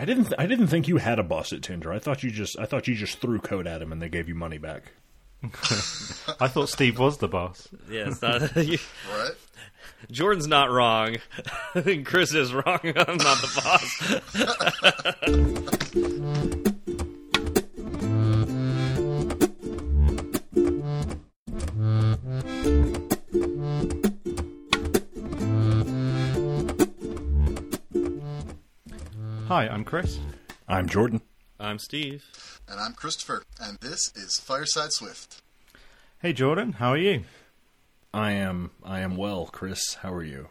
I didn't. I didn't think you had a boss at Tinder. I thought you just. I thought you just threw code at him and they gave you money back. I thought Steve was the boss. Yeah, not. you- Right? Jordan's not wrong. Chris is wrong. I'm not the boss. Hi, I'm Chris. I'm Jordan. I'm Steve. And I'm Christopher, and this is Fireside Swift. Hey, Jordan. How are you? I am. I am well, Chris. How are you?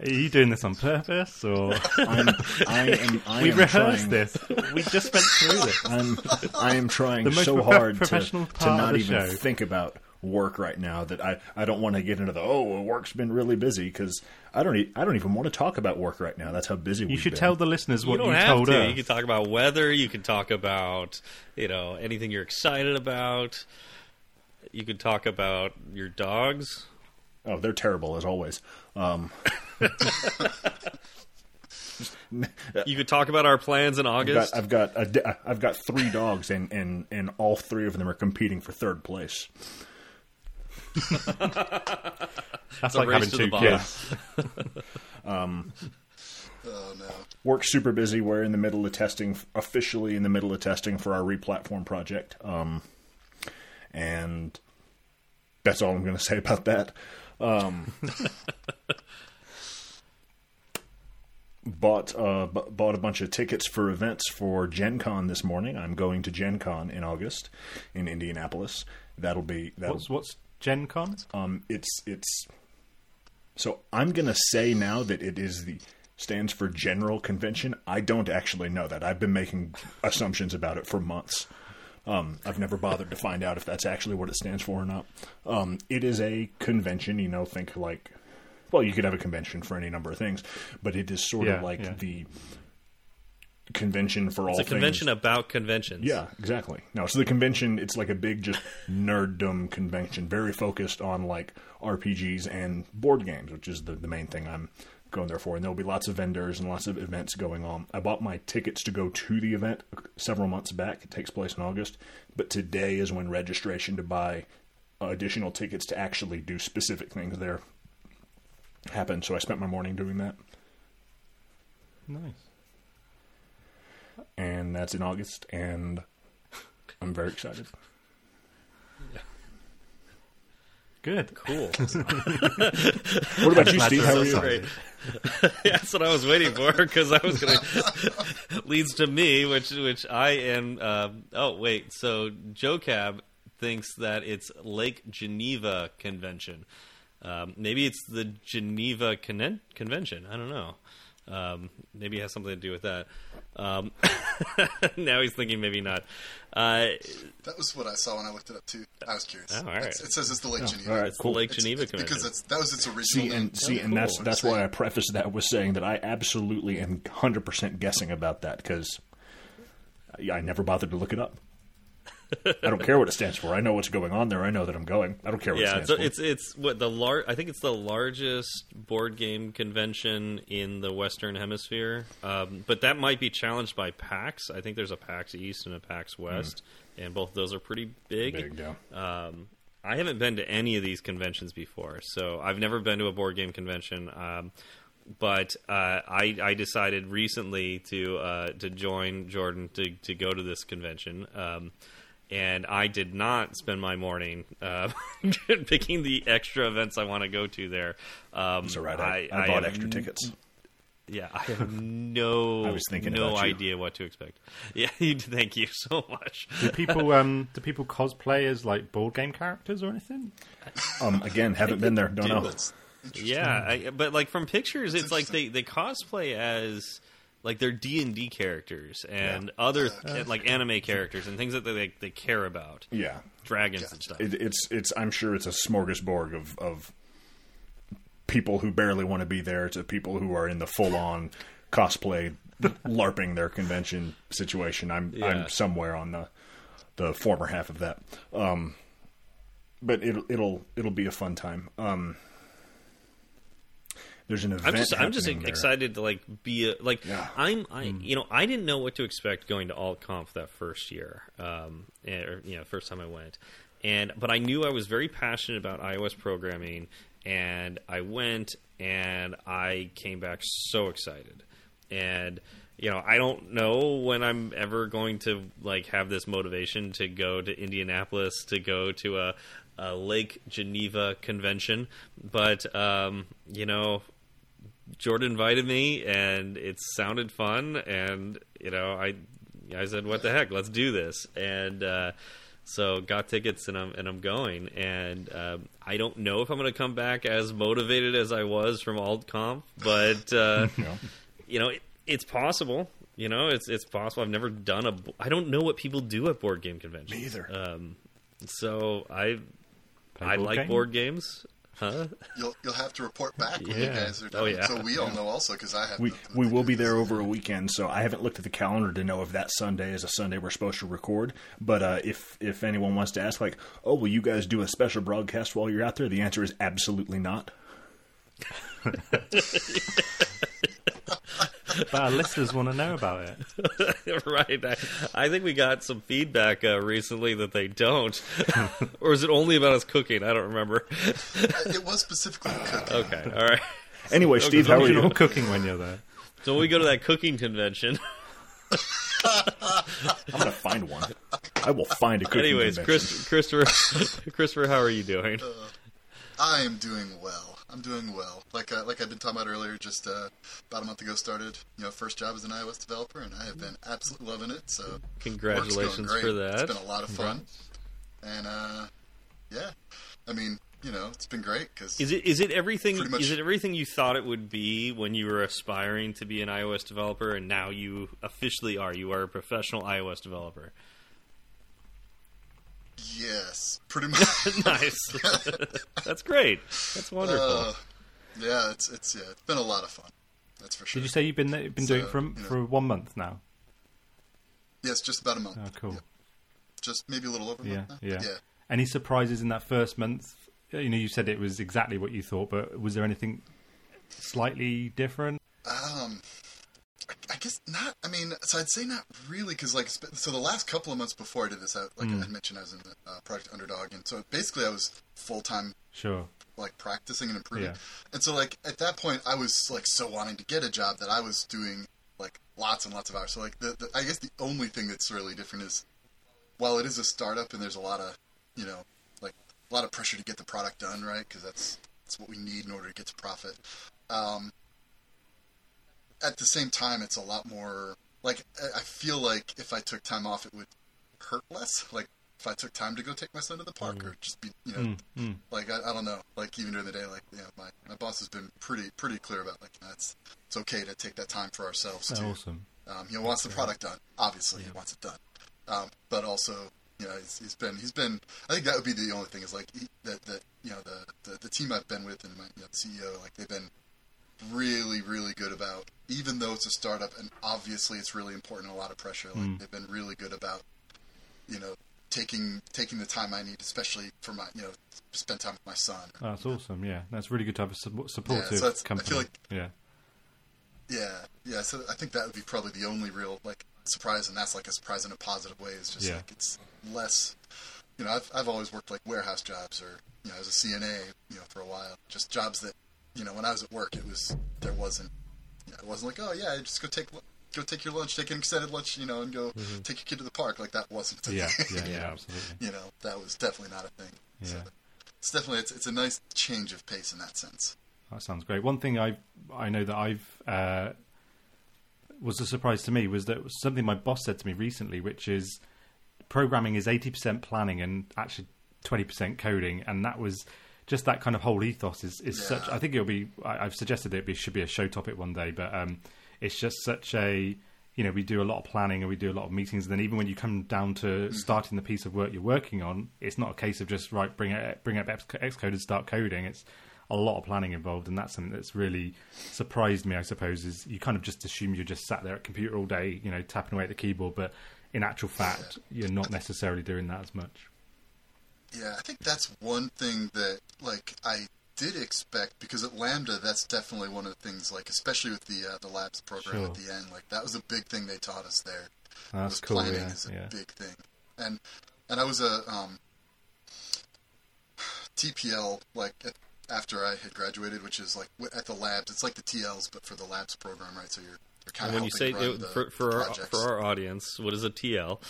Are you doing this on purpose, or I'm. I am. I we am rehearsed trying, this? We just went through this. I'm. I am trying so prof- hard to, to not even show. think about work right now that I, I don't want to get into the oh work's been really busy because I don't e- I don't even want to talk about work right now. That's how busy You we've should been. tell the listeners You what don't you have told to. us. You can talk about weather. You can talk about you know anything you're excited about. You can talk about your dogs. Oh, they're terrible as always. Um, You could talk about our plans in I've got, August. I've got a di- I've got three dogs and, and, and all three of them are competing for third place. That's a like race having to two the kids. Oh no. Work's super busy. We're in the middle of testing, officially in the middle of testing for our replatform project. Um, and that's all I'm going to say about that. Um, bought uh, b- bought a bunch of tickets for events for Gen Con this morning. I'm going to Gen Con in August in Indianapolis. That'll be that'll What's what's Gen Con? Um, it's it's. So I'm gonna say now that it is the stands for General Convention. I don't actually know that. I've been making assumptions about it for months. Um, I've never bothered to find out if that's actually what it stands for or not. Um, it is a convention. You know, think like, well, you could have a convention for any number of things, but it is sort Yeah, of like yeah. the convention for all it's a convention things. about conventions. Yeah, exactly. No, so the convention, it's like a big, just nerddom convention, very focused on like RPGs and board games, which is the, the main thing I'm going there for. And there'll be lots of vendors and lots of events going on. I bought my tickets to go to the event uh, several months back. It takes place in August, but today is when registration to buy additional tickets to actually do specific things there happened. So I spent my morning doing that, Nice. And that's in August, and I'm very excited. Good. Cool. What about you, Steve? How are you? Great. That's what I was waiting for because I was going to leads to me, which which I am. Um, oh wait, so Joe Cab thinks that it's Lake Geneva Convention. Um, maybe it's the Geneva Con- Convention. I don't know. Um, maybe it has something to do with that. Um, now he's thinking maybe not. Uh, That was what I saw when I looked it up too. I was curious. Oh, all right. It's- It says it's the Lake Geneva. all right, it's cool. the Lake It's- Geneva it's Convention. because it's, that was its original See name. and see, and cool. that's that's why I prefaced that with saying that I absolutely am hundred percent guessing about that because I, I never bothered to look it up. I don't care what it stands for. I know what's going on there. I know that I'm going. I don't care what yeah, it stands so for. it's it's what the lar- I think it's the largest board game convention in the Western Hemisphere. Um, but that might be challenged by PAX. I think there's a PAX East and a PAX West, and both of those are pretty big. big. Yeah. Um, I haven't been to any of these conventions before, so I've never been to a board game convention. Um, but uh, I, I decided recently to uh, to join Jordan to, to go to this convention. Um, and I did not spend my morning uh, picking the extra events I want to go to there. Um, It's all right. I, I, bought extra tickets. yeah, I have no, I was thinking no idea what to expect. Yeah, thank you so much. Do people um do people cosplay as like board game characters or anything? Um, again, haven't been there. Don't know. That's. Yeah, I, but like from pictures, it's like they, they cosplay as like they're D and D characters and other Uh, like anime characters and things that they they care about, Yeah. dragons and stuff. It, it's it's. I'm sure it's a smorgasbord of of people who barely want to be there to people who are in the full on cosplay larping their convention situation. I'm Yeah. I'm somewhere on the the former half of that. Um, but it'll it'll it'll be a fun time. Um, there's an event. I'm just I'm just there. excited to like be a, like Yeah. I'm I you know I didn't know what to expect going to Alt Conf that first year, um, eh, or you know first time I went, and but I knew I was very passionate about iOS programming, and I went and I came back so excited, and you know I don't know when I'm ever going to like have this motivation to go to Indianapolis to go to a. A Lake Geneva convention, but um, you know, Jordan invited me, and it sounded fun, and you know, I I said, "What the heck? Let's do this!" And uh, so got tickets, and I'm and I'm going, and um, I don't know if I'm going to come back as motivated as I was from AltConf, but uh, Yeah. you know, it, it's possible. You know, it's it's possible. I've never done a. I don't know what people do at board game conventions. Me either. Um, so I I like game? board games. Huh? You'll you'll have to report back when you Yeah. guys are done. Oh, yeah. So we all know also because I have. We nothing we will be there over a weekend, so I haven't looked at the calendar to know if that Sunday is a Sunday we're supposed to record. But uh, if if anyone wants to ask, like, oh, will you guys do a special broadcast while you're out there? The answer is absolutely not. But our listeners want to know about it. right. I, I think we got some feedback uh, recently that they don't. or is it only about us cooking? I don't remember. It was specifically cooking. okay. All right. Anyway, Steve, how are You're you? cooking when you're there. So we go to that cooking convention. I'm gonna find one. I will find a cooking Anyways, convention. Chris, Christopher, Christopher, how are you doing? I am doing well. I'm doing well. Like uh, like I've been talking about earlier, just uh, about a month ago started. You know, first job as an iOS developer, and I have been absolutely loving it. So Congratulations for that. It's been a lot of fun, and uh, yeah, I mean, you know, it's been great because Is it is it everything? Is it everything you thought it would be when you were aspiring to be an iOS developer, and now you officially are? You are a professional iOS developer. Yes, pretty much. nice. That's great. That's wonderful. Uh, yeah, it's it's yeah, it's been a lot of fun. That's for sure. Did you say you've been there- been doing it for you know. for one month now? Yes, just about a month. Oh, cool. Yeah. Just maybe a little over a Yeah, month now. yeah. yeah. Any surprises in that first month? You know, you said it was exactly what you thought, but was there anything slightly different? Um, I, I guess not. I mean, so I'd say not really, because like, so the last couple of months before I did this, I, like Mm. I mentioned, I was in the uh, Project Underdog, and so basically I was full time Sure. like practicing and improving. Yeah. And so like at that point, I was like so wanting to get a job that I was doing like lots and lots of hours. So like the, the I guess the only thing that's really different is while it is a startup and there's a lot of you know like a lot of pressure to get the product done right because that's that's what we need in order to get to profit. Um, at the same time, it's a lot more like I feel like if I took time off, it would hurt less. Like if I took time to go take my son to the park or just be you know Mm, mm. like I, I don't know. Like even during the day like you know my, my boss has been pretty pretty clear about like that's it's okay to take that time for ourselves too. awesome. um, he wants the product done. Obviously he wants it done. Um, but also you know he's, he's been he's been I think that would be the only thing is like he, that that you know the, the the team I've been with and my you know, CEO like they've been really really good about even though it's a startup and obviously it's really important a lot of pressure like Mm. they've been really good about you know taking taking the time I need especially for my you know spend time with my son Oh, that's awesome. Yeah, that's really good to have a su- supportive so that's- I company. feel like- yeah. Yeah, yeah. So I think that would be probably the only real like surprise, and that's like a surprise in a positive way. Is just Yeah. like it's less. You know, I've I've always worked like warehouse jobs or you know as a CNA, you know, for a while. Just jobs that you know when I was at work, it was there wasn't. You know, it wasn't like oh yeah, just go take go take your lunch, take an extended lunch, you know, and go take your kid to the park. Like that wasn't. A Yeah, thing. yeah, yeah, absolutely. you know, that was definitely not a thing. So Yeah. it's definitely it's it's a nice change of pace in that sense. That sounds great. One thing I I know that I've uh, was a surprise to me was that something my boss said to me recently, which is programming is eighty percent planning and actually twenty percent coding, and that was just that kind of whole ethos is, is such. I think it'll be. I, I've suggested it be, should be a show topic one day, but um, it's just such a. You know, we do a lot of planning and we do a lot of meetings. And then even when you come down to starting the piece of work you're working on, it's not a case of just right bring it bring up X- Xcode and start coding. It's a lot of planning involved, and that's something that's really surprised me. I suppose is you kind of just assume you're just sat there at computer all day, you know, tapping away at the keyboard, but in actual fact, you're not necessarily doing that as much. Yeah, I think that's one thing that like I did expect because at Lambda, that's definitely one of the things. Like especially with the uh, the labs program Sure. at the end, like that was a big thing they taught us there. That's was cool. planning Yeah, is a yeah. big thing, and and I was a um, TPL like at, after I had graduated, which is like at the labs. It's like the TLs, but for the labs program, right? So you're you're kind of when you say run it, the, for for our, for our audience, what is a TL?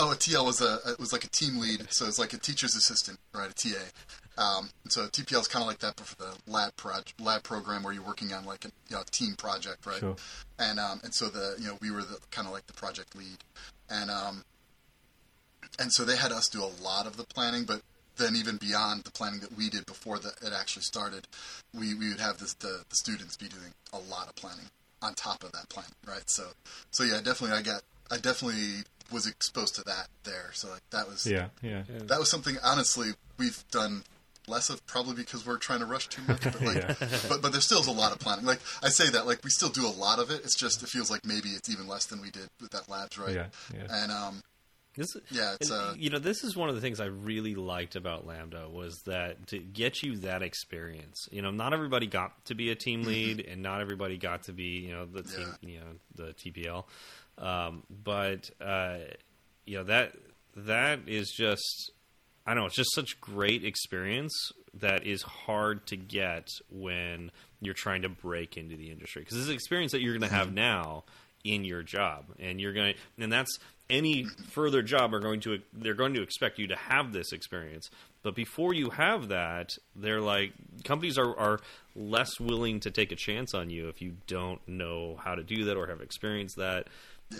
Oh, a TL was a it was like a team lead, so it's like a teacher's assistant, right? A TA. Um, so TPL is kind of like that, but for the lab lab program where you're working on like a you know, team project, right? Sure. And um, and so the you know we were the kind of like the project lead, and um, and so they had us do a lot of the planning, but then even beyond the planning that we did before the, it actually started, we, we would have this, the the students be doing a lot of planning on top of that planning, right? So so yeah, definitely I got I definitely was exposed to that there. So like that was Yeah, yeah. that was something honestly we've done less of probably because we're trying to rush too much but like Yeah. but but there still is a lot of planning like i say that like we still do a lot of it it's just it feels like maybe it's even less than we did with that labs right Yeah, yeah. and um This, Yeah, it's, and, uh, you know, this is one of the things I really liked about Lambda was that to get you that experience. You know, not everybody got to be a team lead, and not everybody got to be, you know, the team, you know, the TPL. Um, but uh, you know that that is just, I don't know, it's just such great experience that is hard to get when you're trying to break into the industry. Because it's an experience that you're going to have now in your job. And you're going to and that's any further job are going to they're going to expect you to have this experience. But before you have that they're like companies are, are less willing to take a chance on you if you don't know how to do that or have experienced that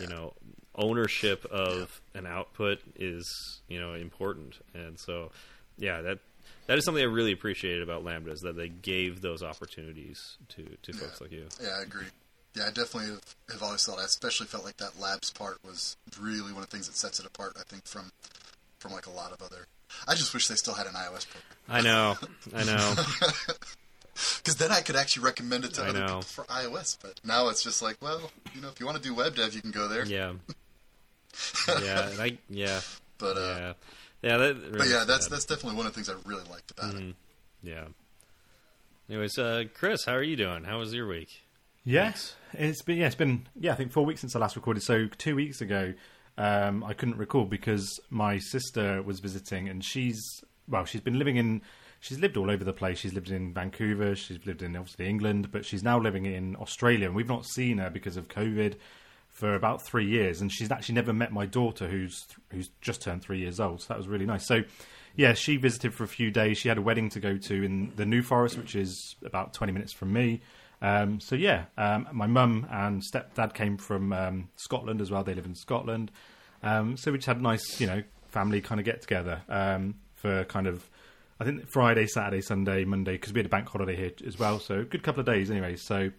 you know ownership of an output is you know important. And so yeah that that is something I really appreciated about Lambda is that they gave those opportunities to, to folks like you. yeah i agree. Yeah i definitely have, have always thought i especially felt like that labs part was really one of the things that sets it apart i think from from like a lot of other. I just wish they still had an ios program. I know, I know. because then I could actually recommend it to I other know. people for iOS. But now it's just like, well, you know, if you want to do web dev, you can go there. Yeah, yeah, and I yeah, But uh, yeah, yeah. That, but yeah, that's that's definitely one of the things I really liked about Mm-hmm. it. yeah. Anyways, uh, Chris, how are you doing? How was your week? Yes, it's been yeah, it's been yeah, I think four weeks since I last recorded. So two weeks ago, um, I couldn't record because my sister was visiting, and she's well, she's been living in, she's lived all over the place. She's lived in Vancouver, she's lived in obviously England, but she's now living in Australia, and we've not seen her because of COVID for about three years, and she's actually never met my daughter, who's who's just turned three years old. So that was really nice. So. Yeah, she visited for a few days. She had a wedding to go to in the New Forest, which is about 20 minutes from me. Um, so yeah, um, my mum and stepdad came from um, Scotland as well. They live in Scotland, um, so we just had a nice, you know, family kind of get together um, for kind of, I think Friday, Saturday, Sunday, Monday because we had a bank holiday here as well. So a good couple of days anyway. So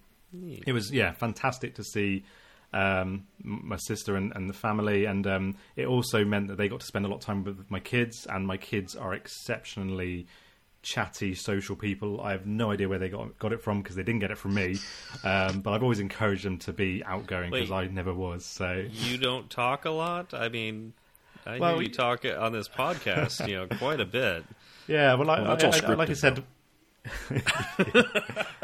it was yeah fantastic to see um, my sister and, and the family, and um, it also meant that they got to spend a lot of time with my kids, and my kids are exceptionally chatty social people. I have no idea where they got got it from because they didn't get it from me. Um, but I've always encouraged them to be outgoing because I never was. So You don't talk a lot. I mean, I Well, hear you we- talk on this podcast, you know, quite a bit. Yeah, well, I, Well, I- I- like I said.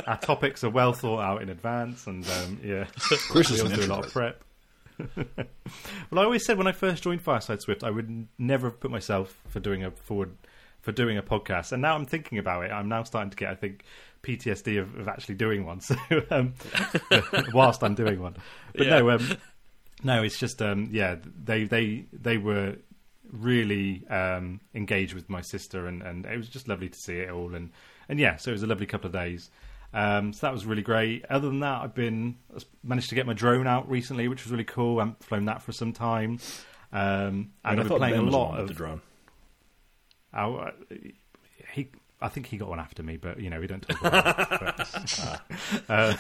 our topics are well thought out in advance, and um, yeah, Chris we is all do a lot of prep. well, I always said when I first joined Fireside Swift, I would never have put myself for doing a forward for doing a podcast, and now I'm thinking about it. I'm now starting to get, I think, PTSD of, of actually doing one. So, um, whilst I'm doing one, but Yeah. no, um, no, it's just um, yeah, they they they were really um, engaged with my sister, and, and it was just lovely to see it all, and and yeah, so it was a lovely couple of days. Um, so that was really great. Other than that, I've been managed to get my drone out recently, which was really cool. I haven't flown that for some time, um, and I I've been playing Ben a lot of the drone. Oh, uh, he, I think he got one after me, but you know we don't talk about that. But, uh,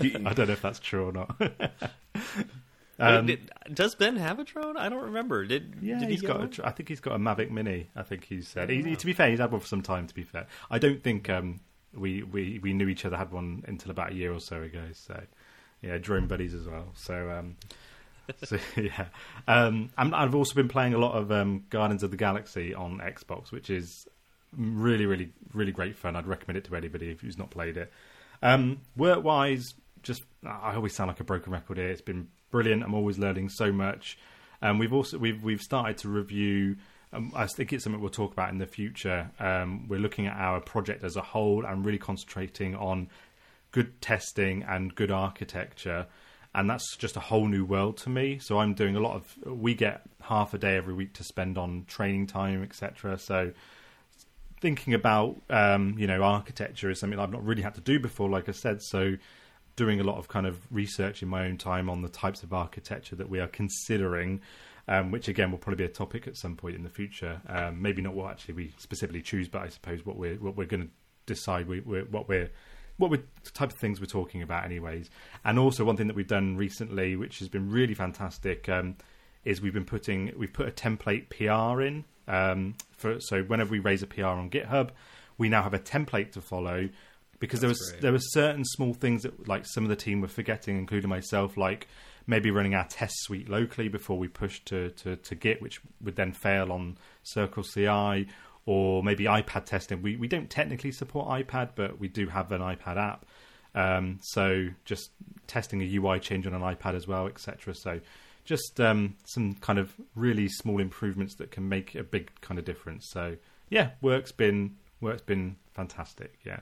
I don't know if that's true or not. Um, Wait, did, does Ben have a drone? I don't remember. Did yeah, did he he's got. A, I think he's got a Mavic Mini. I think he said. He, he- to be fair, he's had one for some time. To be fair, I don't think um, we, we we knew each other had one until about a year or so ago. So yeah, drone buddies as well. So. Um, so yeah, um, I'm, I've also been playing a lot of um, Guardians of the Galaxy on Xbox, which is really, really, really great fun. I'd recommend it to anybody if who's not played it. Um, work wise, just I always sound like a broken record here. It's been brilliant. I'm always learning so much. Um, we've also we've we've started to review. Um, I think it's something we'll talk about in the future. Um, we're looking at our project as a whole and really concentrating on good testing and good architecture and that's just a whole new world to me so i'm doing a lot of we get half a day every week to spend on training time etc so thinking about um, you know architecture is something I've not really had to do before, like I said. So doing a lot of kind of research in my own time on the types of architecture that we are considering, um, which again will probably be a topic at some point in the future. Um, maybe not what actually we specifically choose, but I suppose what we're what we're going to decide we, we're, what we're what we're type of things we're talking about, anyways. And also one thing that we've done recently, which has been really fantastic, um, is we've been putting we've put a template PR in um, for so whenever we raise a PR on GitHub, we now have a template to follow because there was great. there were certain small things that like some of the team were forgetting, including myself, like maybe running our test suite locally before we pushed to, to, to Git, which would then fail on Circle CI, or maybe iPad testing. We we don't technically support iPad, but we do have an iPad app. Um, so just testing a UI change on an iPad as well, etc. So just um, some kind of really small improvements that can make a big kind of difference. So yeah, work's been work's been fantastic. Yeah.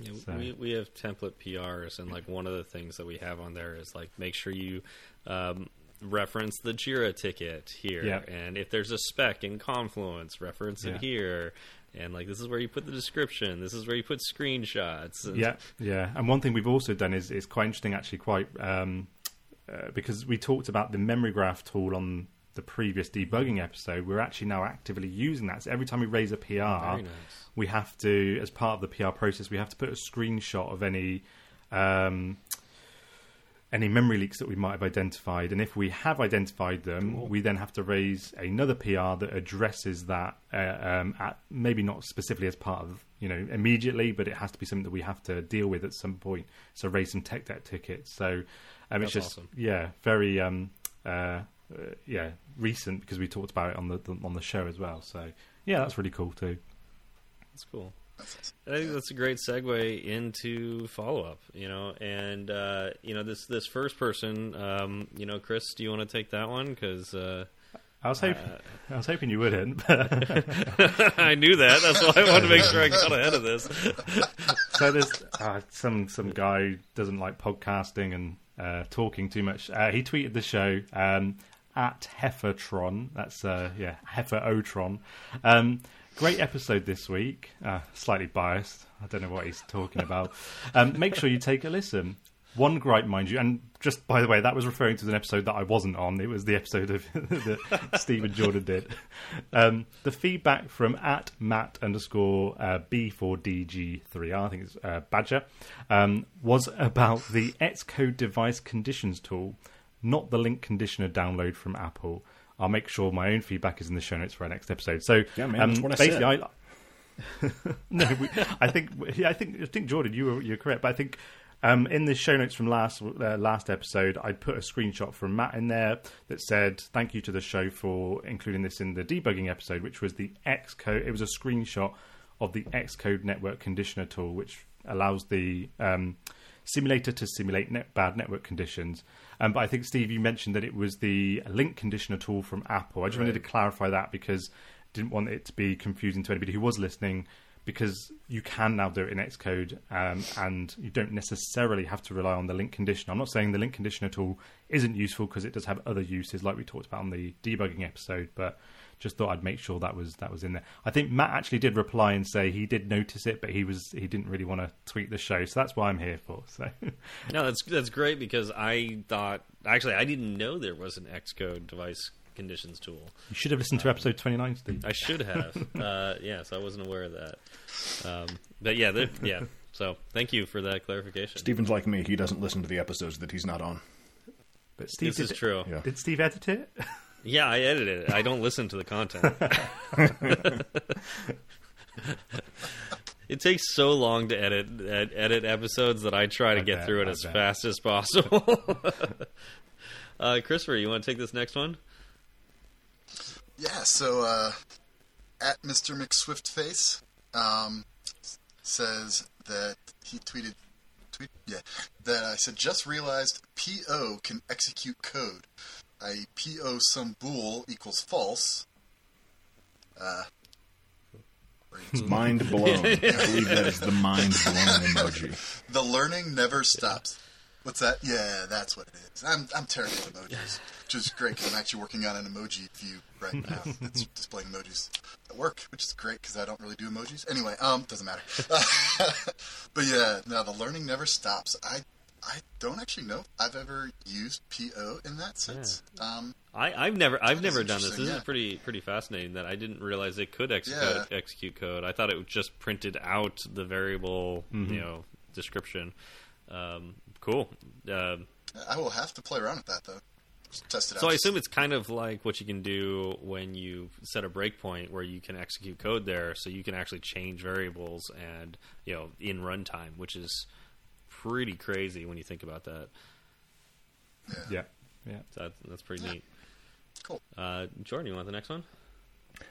Yeah, So- we we have template PRs, and like one of the things that we have on there is like make sure you um, reference the Jira ticket here, and if there's a spec in Confluence, reference Yeah. it here, and like this is where you put the description, this is where you put screenshots. and- Yeah, yeah. And one thing we've also done is is quite interesting, actually, quite um, uh, because we talked about the memory graph tool on the previous debugging episode. We're actually now actively using that. So every time we raise a PR, nice. we have to, as part of the PR process, we have to put a screenshot of any. Um, any memory leaks that we might have identified, and if we have identified them, we then have to raise another PR that addresses that. Uh, um, at, maybe not specifically as part of you know immediately, but it has to be something that we have to deal with at some point. So raise some tech debt tickets. So um, it's just awesome. yeah, very um, uh, yeah recent because we talked about it on the, the on the show as well. So yeah, that's really cool too. That's cool. I think that's a great segue into follow up. You know, and uh, you know this this first person. Um, you know, Chris, do you want to take that one? Because uh, I was hoping Uh, I was hoping you wouldn't. I knew that. That's why I wanted to make sure I got ahead of this. so there's uh, some some guy who doesn't like podcasting and uh, talking too much. Uh, he tweeted the show um, at Heffertron. That's uh, yeah Hefferotron. Um, great episode this week. Uh, slightly biased. I don't know what he's talking about. Um, make sure you take a listen. One gripe, mind you, and just by the way, that was referring to an episode that I wasn't on. It was the episode of that Steve and Jordan did. Um, the feedback from at Matt underscore uh, B4DG3R, I think it's uh, Badger, um, was about the Xcode device conditions tool, not the link conditioner download from Apple. I'll make sure my own feedback is in the show notes for our next episode. So, Yeah, man, um, that's what I basically. I, no, we, I think yeah, I think I think Jordan, you were you're correct, but I think um, in the show notes from last uh, last episode, I put a screenshot from Matt in there that said thank you to the show for including this in the debugging episode, which was the Xcode. It was a screenshot of the Xcode network conditioner tool, which allows the um, simulator to simulate net, bad network conditions. Um, but I think Steve, you mentioned that it was the link conditioner tool from Apple. I just wanted to clarify that because didn't want it to be confusing to anybody who was listening because you can now do it in Xcode um, and you don't necessarily have to rely on the link conditioner. I'm not saying the link conditioner tool isn't useful because it does have other uses like we talked about on the debugging episode, but just thought I'd make sure that was that was in there. I think Matt actually did reply and say he did notice it, but he was he didn't really want to tweet the show, so that's why I'm here for. So No, that's that's great because I thought actually I didn't know there was an Xcode device conditions tool. you should have listened to episode 29, Steve. I should have. uh, yeah, so I wasn't aware of that. Um, but yeah, there- yeah. So thank you for that clarification. Steven's like me; he doesn't listen to the episodes that he's not on. But Steve, this is did, true. Yeah. did Steve edit it? Yeah, I edited it. I don't listen to the content. it takes so long to edit ed- edit episodes that I try to I get bet, through it I as bet. fast as possible. uh, Christopher, you want to take this next one? Yeah, so uh, at Mr. McSwiftface um, says that he tweeted, tweet, yeah, that I said just realized PO can execute code. I PO some bool equals false. Uh, Mind blown. I believe that is the mind blown emoji. the learning never stops. What's that? Yeah, that's what it is. I'm I'm terrible at emojis, which is great because I'm actually working on an emoji view right now that's displaying emojis at work, which is great because I don't really do emojis. Anyway, um, doesn't matter. but yeah, no, the learning never stops. I I don't actually know if I've ever used PO in that sense. Um, I, I've never I've never done this. This interesting, is pretty pretty fascinating. That I didn't realize it could execute Yeah. execute code. I thought it just printed out the variable you know description. Um, cool. Um I will have to play around with that though. Test it out. So I assume it's kind of like what you can do when you set a breakpoint where you can execute code there, so you can actually change variables and you know in runtime, which is pretty crazy when you think about that. Yeah, yeah. So that's, that's pretty neat. cool. Uh, Jordan, you want the next one?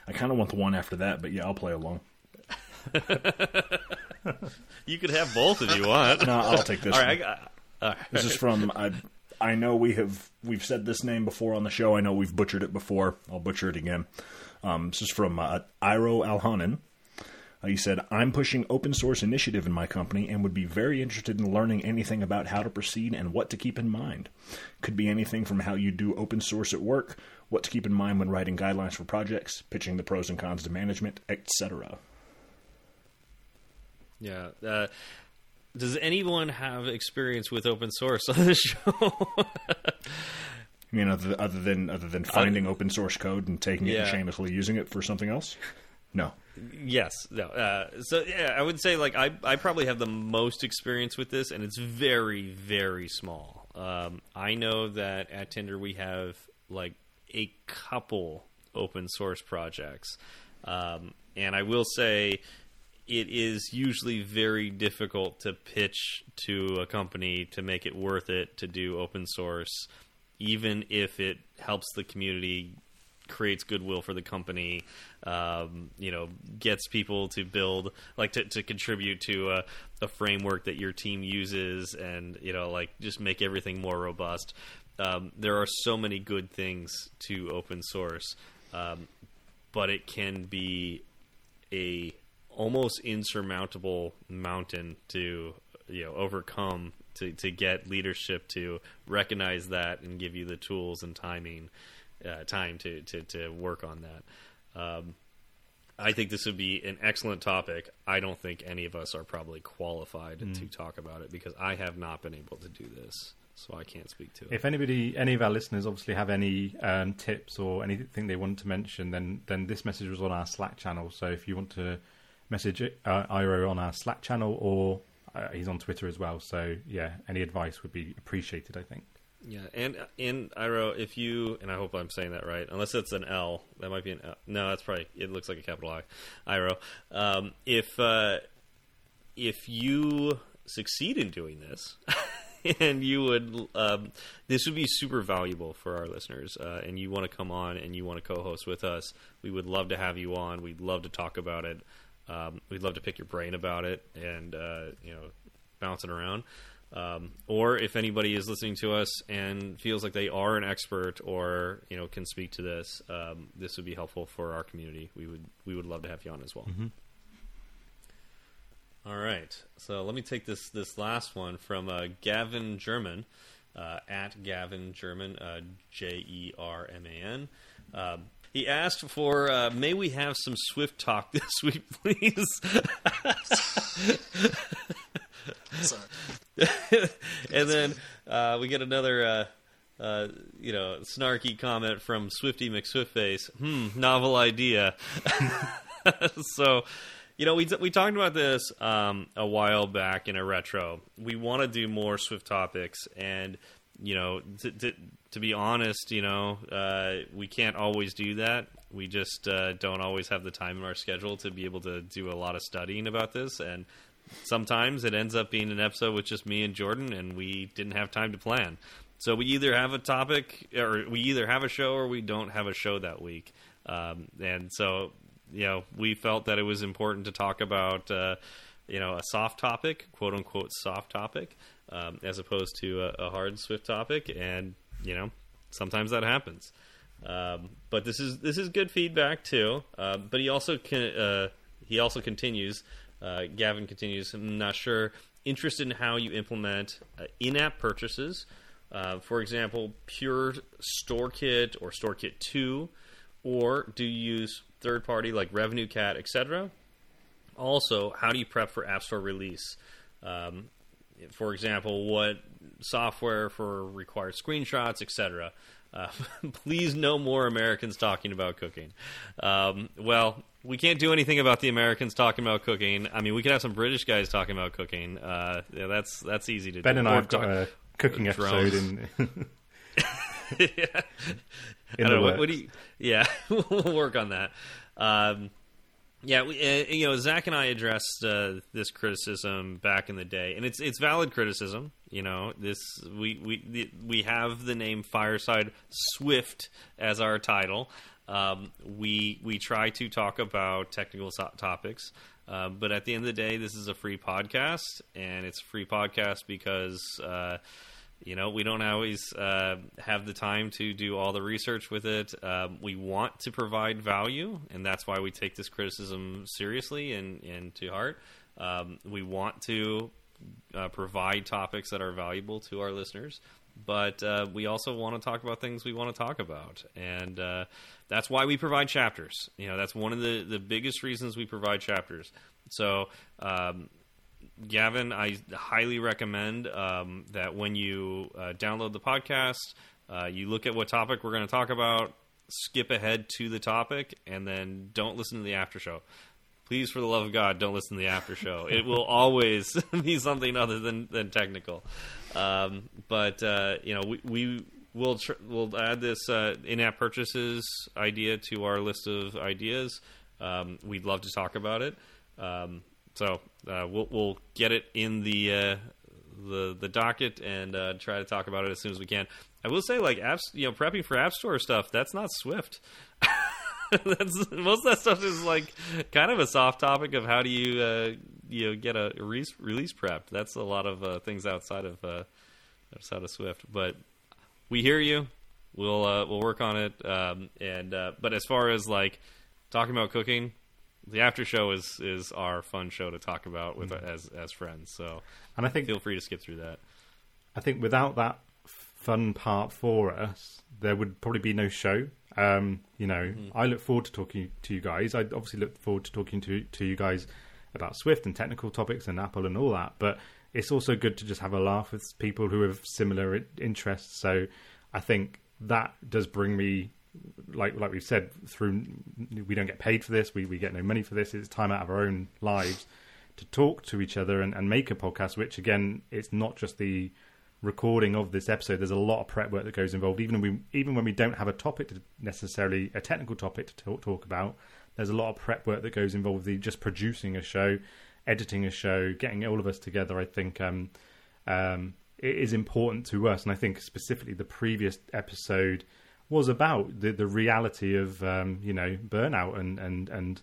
I kind of want the one after that, but yeah, I'll play along. You could have both if you want. No, I'll take this. All one. right, I got. All right. This is from I. I know we have we've said this name before on the show. I know we've butchered it before. I'll butcher it again. Um, this is from uh, Iro Alhanen. Uh, he said, "I'm pushing open source initiative in my company and would be very interested in learning anything about how to proceed and what to keep in mind. Could be anything from how you do open source at work, what to keep in mind when writing guidelines for projects, pitching the pros and cons to management, etc." Yeah. Uh, does anyone have experience with open source on this show? I mean, other, other than other than finding open source code and taking it and shamelessly using it for something else, no. yes. No. Uh, so yeah, I would say like I I probably have the most experience with this, and it's very very small. Um, I know that at Tinder we have like a couple open source projects, um, and I will say it is usually very difficult to pitch to a company to make it worth it to do open source, even if it helps the community, creates goodwill for the company, um, you know, gets people to build, like to, to contribute to a, a framework that your team uses, and you know, like just make everything more robust. Um, there are so many good things to open source, um, but it can be a almost insurmountable mountain to you know overcome to, to get leadership to recognize that and give you the tools and timing uh, time to, to, to work on that. Um, I think this would be an excellent topic. I don't think any of us are probably qualified to talk about it because I have not been able to do this, so I can't speak to it. If anybody, any of our listeners, obviously have any um, tips or anything they want to mention, then then this message was on our Slack channel. So if you want to message uh, Iro on our Slack channel, or uh, he's on Twitter as well. So yeah, any advice would be appreciated. I think. Yeah, and in Iro, if you and I hope I'm saying that right, unless it's an L, that might be an L. No, that's probably it. Looks like a capital I. Iro, um, if uh, if you succeed in doing this, and you would, um, this would be super valuable for our listeners. Uh, and you want to come on and you want to co-host with us, we would love to have you on. We'd love to talk about it. Um, we'd love to pick your brain about it and uh, you know bounce it around. Um, or if anybody is listening to us and feels like they are an expert or you know can speak to this, um, this would be helpful for our community. We would we would love to have you on as well. All right, so let me take this this last one from uh, Gavin Jerman uh, at Gavin Jerman uh, J E R M A N. Um, he asked for, uh, may we have some Swift talk this week, please? Sorry. And then uh, we get another, uh, uh, you know, snarky comment from Swifty McSwiftface. Hmm, novel idea. so, you know, we we talked about this um, a while back in a retro. We want to do more Swift topics, and you know, to, to, to be honest, you know, uh, we can't always do that. We just uh, don't always have the time in our schedule to be able to do a lot of studying about this, and sometimes it ends up being an episode with just me and Jordan, and we didn't have time to plan. So we either have a topic, or we either have a show, or we don't have a show that week. Um, and so, you know, we felt that it was important to talk about, uh, you know, a soft topic, quote unquote soft topic, um, as opposed to a, a hard Swift topic, and you know, sometimes that happens. Um, but this is this is good feedback too. Uh, but he also can uh, he also continues. Uh, Gavin continues. I'm not sure. Interested in how you implement uh, in-app purchases. Uh, for example, pure StoreKit or StoreKit Two, or do you use third-party like RevenueCat, etc. Also, how do you prep for App Store release? Um, for example, what software for required screenshots, etc. Uh, please, no more Americans talking about cooking. Um, well, we can't do anything about the Americans talking about cooking. I mean, we could have some British guys talking about cooking. Uh, yeah, that's that's easy to Ben do. and Or I have got a cooking episode drones. in. yeah. In I don't know, what, what do you? Yeah, we'll work on that. Um, yeah, we, uh, you know, Zach and I addressed uh, this criticism back in the day, and it's it's valid criticism. You know, this we we the, we have the name Fireside Swift as our title. Um, we we try to talk about technical so- topics, uh, but at the end of the day, this is a free podcast, and it's a free podcast because. Uh, you know, we don't always uh, have the time to do all the research with it. Um, we want to provide value, and that's why we take this criticism seriously and, and to heart. Um, we want to uh, provide topics that are valuable to our listeners, but uh, we also want to talk about things we want to talk about, and uh, that's why we provide chapters. You know, that's one of the the biggest reasons we provide chapters. So. Um, Gavin, I highly recommend um, that when you uh, download the podcast, uh, you look at what topic we're going to talk about, skip ahead to the topic, and then don't listen to the after show. Please, for the love of God, don't listen to the after show. it will always be something other than, than technical. Um, but uh, you know, we, we will tr- we'll add this uh, in-app purchases idea to our list of ideas. Um, we'd love to talk about it. Um, so uh, we'll we'll get it in the uh, the the docket and uh, try to talk about it as soon as we can. I will say, like apps, you know, prepping for App Store stuff. That's not Swift. that's most of that stuff is like kind of a soft topic of how do you uh, you know get a release release prep. That's a lot of uh, things outside of uh, outside of Swift, but we hear you. We'll uh, we'll work on it. Um, and uh, but as far as like talking about cooking, the after show is is our fun show to talk about with as as friends. So And I think feel free to skip through that. I think without that fun part for us, there would probably be no show. Um, you know, I look forward to talking to you guys. I obviously look forward to talking to to you guys about Swift and technical topics and Apple and all that. But it's also good to just have a laugh with people who have similar interests. So I think that does bring me. Like like we've said, through we don't get paid for this. We we get no money for this. It's time out of our own lives to talk to each other and, and make a podcast. Which again, it's not just the recording of this episode, there's a lot of prep work that goes involved. Even when we even when we don't have a topic to necessarily a technical topic to talk, talk about, there's a lot of prep work that goes involved with just producing a show, editing a show, getting all of us together. I think um, um, it is important to us, and I think specifically the previous episode was about the the reality of um, you know burnout and and and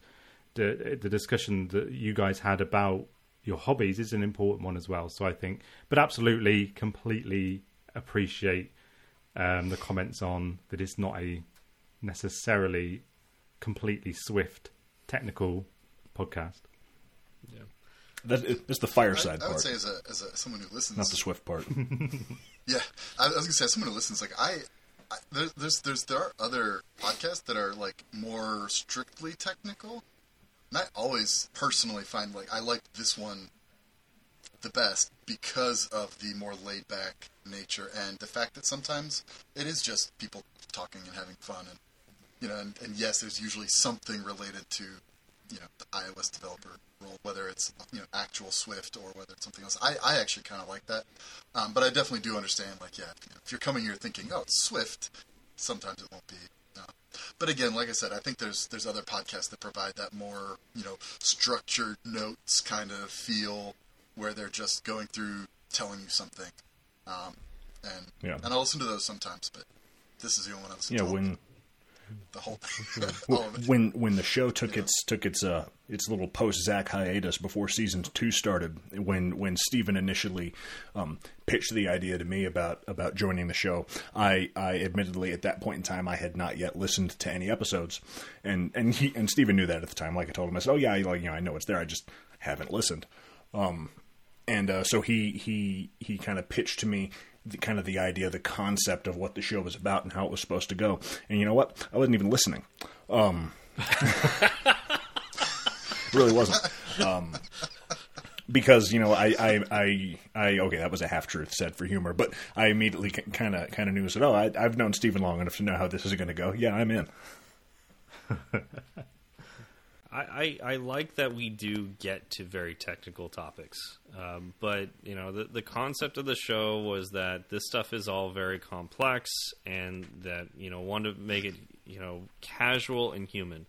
the the discussion that you guys had about your hobbies is an important one as well. So I think, but absolutely, completely appreciate um, the comments on that it's not a necessarily completely swift technical podcast. That, it, it's the I, fireside I would part, say as a as a someone who listens, not the Swift part. Yeah, I, I was gonna say, as someone who listens, like I, I there, there's there's there are other podcasts that are like more strictly technical, and I always personally find like I like this one the best because of the more laid back nature and the fact that sometimes it is just people talking and having fun and you know and, and yes, there's usually something related to you know the iOS developer role, whether it's you know actual Swift or whether it's something else. I, I actually kind of like that, um, but I definitely do understand. Like, yeah, you know, if you're coming here thinking, oh, it's Swift, sometimes it won't be. No. But again, like I said, I think there's there's other podcasts that provide that more you know structured notes kind of feel, where they're just going through telling you something, um, and Yeah. and I'll listen to those sometimes, but this is the only one I listen Yeah, to. when the whole thing. all of it. when when the show took its took its uh its little post Zach hiatus before season two started, when when Steven initially um, pitched the idea to me about about joining the show, I I admittedly at that point in time I had not yet listened to any episodes, and and he and Steven knew that at the time. Like I told him, I said, "Oh yeah, like you know, I know it's there. I just haven't listened." Um, and uh, so he he he kind of pitched to me the, kind of the idea, the concept of what the show was about and how it was supposed to go. And you know what? I wasn't even listening. Um, really wasn't. Um, because you know, I, I, I, I, okay, that was a half truth said for humor, but I immediately kind of, kind of knew. Said, "Oh, I, I've known Stephen long enough to know how this is going to go. Yeah, I'm in." I, I, I like that we do get to very technical topics, um, but you know the the concept of the show was that this stuff is all very complex, and that you know want to make it you know casual and human,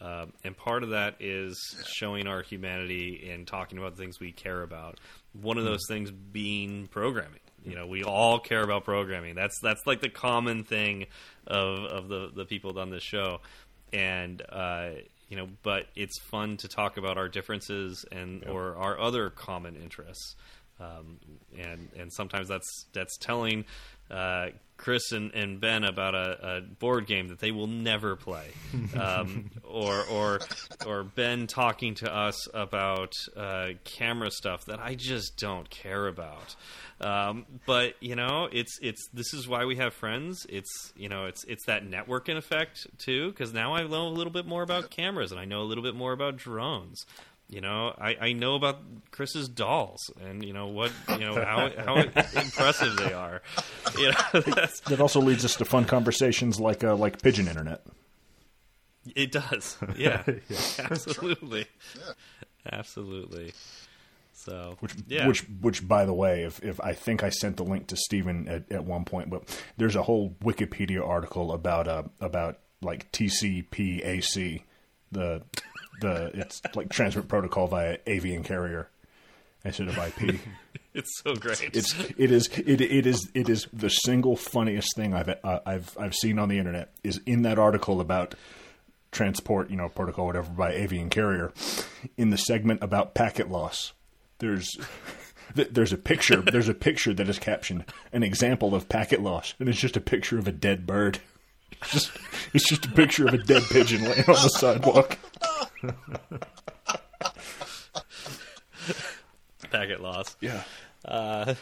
uh, and part of that is showing our humanity and talking about things we care about. One of those things being programming. You know, we all care about programming. That's that's like the common thing of of the the people on this show, and. Uh, you know, but it's fun to talk about our differences and or our other common interests. Um, and and sometimes that's that's telling uh, Chris and, and Ben about a, a, board game that they will never play, um, or or or Ben talking to us about uh, camera stuff that I just don't care about. Um, but you know, it's it's this is why we have friends. It's you know, it's it's that networking effect too. Because now I know a little bit more about cameras, and I know a little bit more about drones. You know, I, I know about Chris's dolls, and you know what, you know how how impressive they are. You know, That also leads us to fun conversations like uh, like pigeon internet. it does. Yeah, absolutely, absolutely. So, Which, yeah, which, which, by the way, if, if I think I sent the link to Stephen at, at one point, but there's a whole Wikipedia article about uh, about like TCP/AC, the the it's like transmit protocol via avian carrier instead of IP. it's so great. it's it is it it is it is the single funniest thing I've uh, I've I've seen on the internet is in that article about transport, you know, protocol whatever by avian carrier in the segment about packet loss. There's there's a picture there's a picture that is captioned an example of packet loss and it's just a picture of a dead bird. It's just it's just a picture of a dead pigeon laying on the sidewalk. packet loss. Yeah. Uh,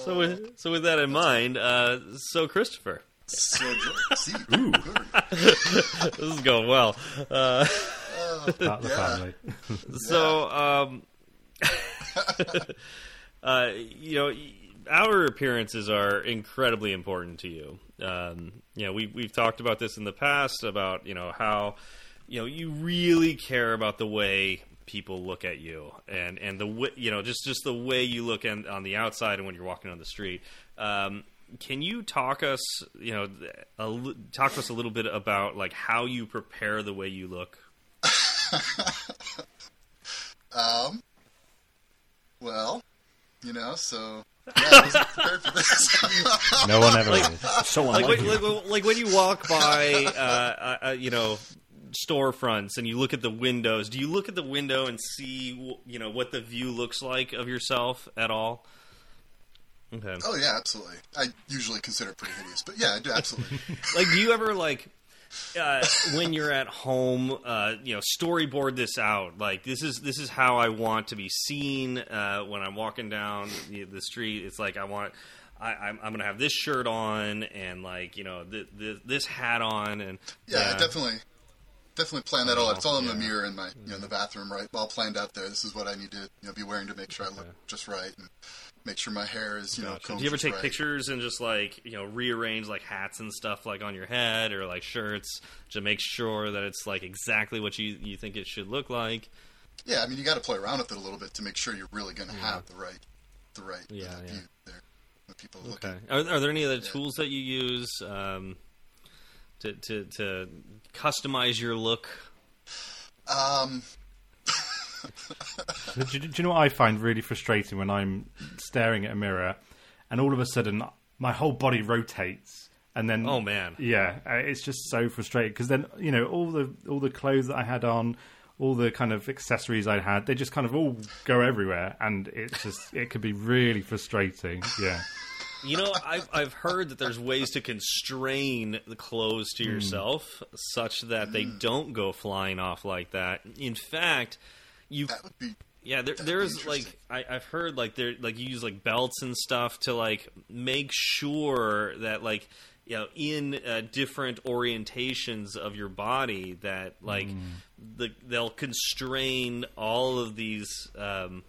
so with so with that in mind, uh, so Christopher, So good. See, good. this is going well. Uh, Part of the family. so um, uh, you know, our appearances are incredibly important to you. Um, you know, we we've talked about this in the past about you know how you know you really care about the way people look at you and and the way, you know just just the way you look in, on the outside and when you're walking on the street. Um, can you talk us, you know, a, talk to us a little bit about like how you prepare the way you look? Um, well, you know, so yeah, I wasn't prepared for this. No one ever is. So like, unlike when, you. like, like when you walk by, uh, uh, uh, you know, storefronts and you look at the windows. Do you look at the window and see, you know, what the view looks like of yourself at all? Okay. oh yeah, absolutely. I usually consider it pretty hideous, but yeah, I do absolutely. Like, do you ever like? Uh, when you're at home, uh, you know, storyboard this out. Like this is this is how I want to be seen uh, when I'm walking down the, the street. It's like I want, I, I'm, I'm gonna have this shirt on and like you know th- th- this hat on and Yeah, definitely, definitely plan that all. out. It's all in the mirror in my, you know, in the bathroom, right? All planned out there. This is what I need to, you know, be wearing to make sure I look just right and make sure my hair is, you know, Gotcha. combed Do you ever take right. pictures and just like you know rearrange like hats and stuff like on your head or like shirts to make sure that it's like exactly what you you think it should look like? Yeah, I mean, you got to play around with it a little bit to make sure you're really going to have the right, the right Yeah, uh, yeah. view there when people are looking. Okay. Are, are there any other tools that you use um, to, to to customize your look? Um, do, you- do you know what I find really frustrating when I'm staring at a mirror and all of a sudden my whole body rotates and then Oh, man. yeah, uh, it's just so frustrating because then you know all the all the clothes that I had on, all the kind of accessories I had, they just kind of all go everywhere, and it's just it could be really frustrating. Yeah, You know, I've I've heard that there's ways to constrain the clothes to yourself such that they don't go flying off like that. In fact, you. Be yeah, there, there's like I, I've heard like there like you use like belts and stuff to like make sure that like you know in uh, different orientations of your body that like the they'll constrain all of these um,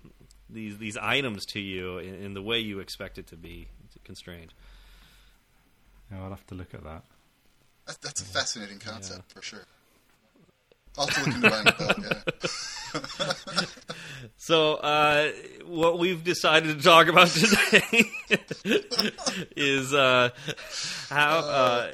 these these items to you in, in the way you expect it to be constrained. Yeah, I'll have to look at that. that, that's a fascinating concept for sure. I'll have to look into buying. Yeah. So, uh, what we've decided to talk about today is uh, how. Uh,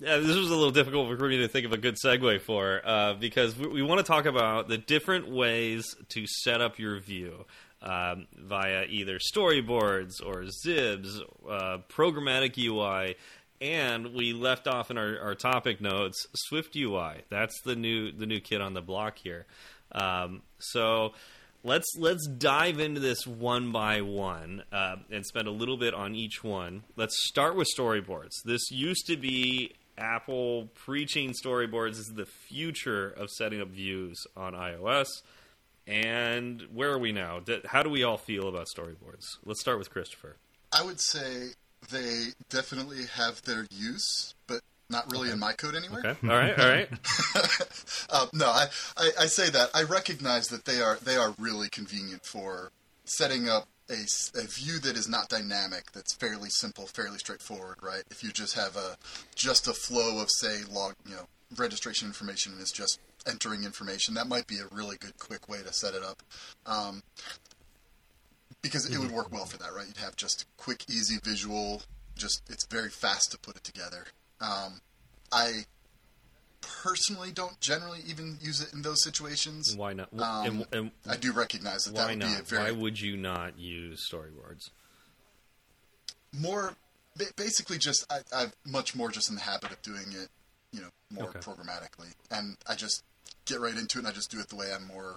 yeah, this was a little difficult for me to think of a good segue for uh, because we, we want to talk about the different ways to set up your view um, via either storyboards or Zibs, uh, programmatic UI, and we left off in our, our topic notes Swift UI. That's the new the new kid on the block here. Um, so let's let's dive into this one by one uh, and spend a little bit on each one. Let's start with storyboards. This used to be Apple preaching storyboards is the future of setting up views on iOS. And where are we now? How do we all feel about storyboards? Let's start with Christopher. I would say they definitely have their use, but not really in my code anywhere. Okay. All right. All right. Uh, no, I, I, I say that I recognize that they are they are really convenient for setting up a, a view that is not dynamic. That's fairly simple, fairly straightforward, right? If you just have a just a flow of say log, you know, registration information and it's just entering information, that might be a really good quick way to set it up. Um, because it would work well for that, right? You'd have just quick, easy visual. Just it's very fast to put it together. Um, I personally don't generally even use it in those situations. Why not? Um, and, and I do recognize that that why would be a very Why would you not use storyboards? more basically just I, I'm much more just in the habit of doing it, you know, more Okay. programmatically, and I just get right into it and I just do it the way I'm more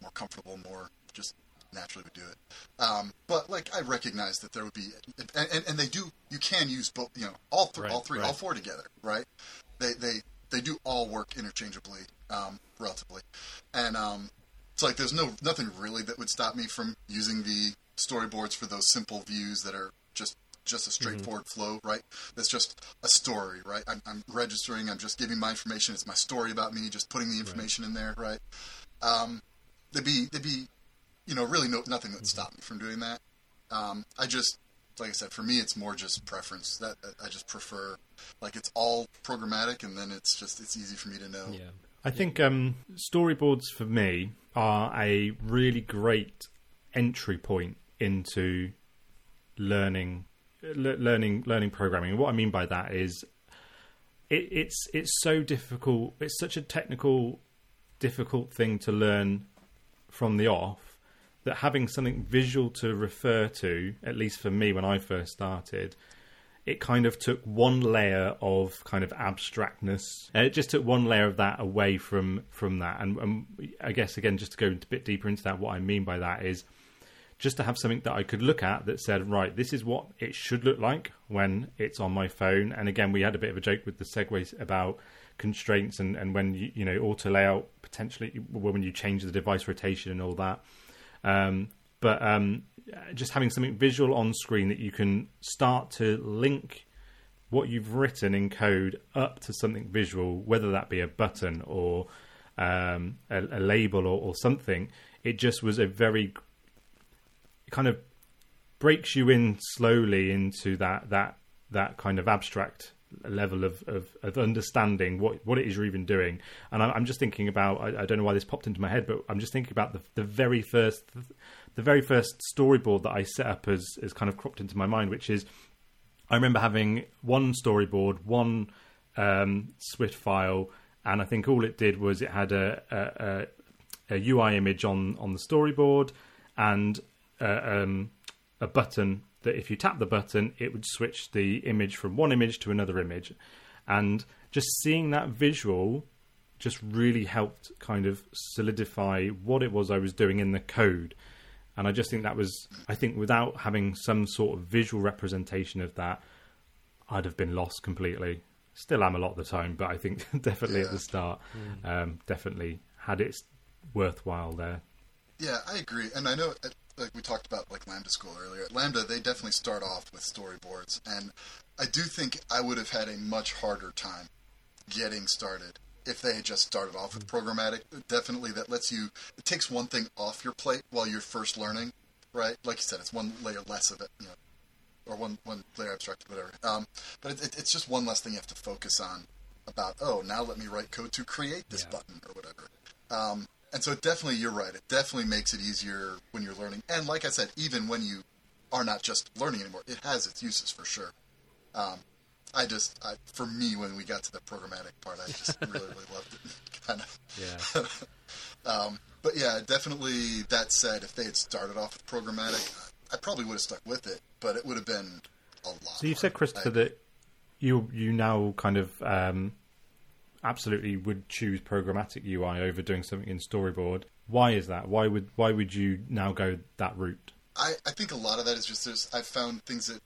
more comfortable, more just naturally would do it. Um, but like I recognize that there would be, and, and, and they do. You can use both, you know, all three, Right, all three, right. all four together, right? They they they do all work interchangeably, um, relatively, and um, it's like there's no nothing really that would stop me from using the storyboards for those simple views that are just just a straightforward flow, right? That's just a story, right? I'm, I'm registering. I'm just giving my information. It's my story about me. Just putting the information in there, right? Um, there'd be there'd be, you know, really no nothing that would stop me from doing that. Um, I just, like I said, for me, it's more just preference. That that I just prefer, like it's all programmatic, and then it's just it's easy for me to know. Yeah. I think um, storyboards for me are a really great entry point into learning, le- learning, learning programming. And what I mean by that is, it, it's it's so difficult. It's such a technical, difficult thing to learn from the off that having something visual to refer to, at least for me when I first started, it kind of took one layer of kind of abstractness. Uh, It just took one layer of that away from from that. And, and I guess again, just to go a bit deeper into that, what I mean by that is just to have something that I could look at that said, right, this is what it should look like when it's on my phone. And again, we had a bit of a joke with the segues about constraints and, and when you you know auto layout potentially when you change the device rotation and all that. Um, but um, just having something visual on screen that you can start to link what you've written in code up to something visual, whether that be a button or um, a, a label or, or something, it just was a very kind of breaks you in slowly into that that that kind of abstract level of, of, of understanding what, what it is you're even doing. And I'm, I'm just thinking about I, I don't know why this popped into my head, but I'm just thinking about the, the very first the very first storyboard that I set up as as kind of cropped into my mind, which is I remember having one storyboard, one um, Swift file, and I think all it did was it had a, a, a, a UI image on on the storyboard and uh, um, a button that if you tap the button, it would switch the image from one image to another image. And just seeing that visual just really helped kind of solidify what it was I was doing in the code. And I just think that was, I think without having some sort of visual representation of that, I'd have been lost completely. Still am a lot of the time, but I think definitely at the start, um, definitely had its worthwhile there. Yeah, I agree, and I know, like we talked about, like Lambda School earlier. At Lambda, they definitely start off with storyboards, and I do think I would have had a much harder time getting started if they had just started off with programmatic. Definitely, that lets you. It takes one thing off your plate while you're first learning, right? Like you said, it's one layer less of it, you know, or one one layer abstract, whatever. Um, but it, it, it's just one less thing you have to focus on. About oh, now let me write code to create this Yeah. button or whatever. Um, and so definitely, you're right. It definitely makes it easier when you're learning. And like I said, even when you are not just learning anymore, it has its uses for sure. Um, I just, I, for me, when we got to the programmatic part, I just really, really loved it. kind of. Yeah. Um, but yeah, definitely. That said, if they had started off with programmatic, I probably would have stuck with it. But it would have been a lot. So you've said. Christopher, I- that you you now kind of um, absolutely would choose programmatic UI over doing something in storyboard. Why is that? Why would why would you now go that route? I, I think a lot of that is just there's I've found things that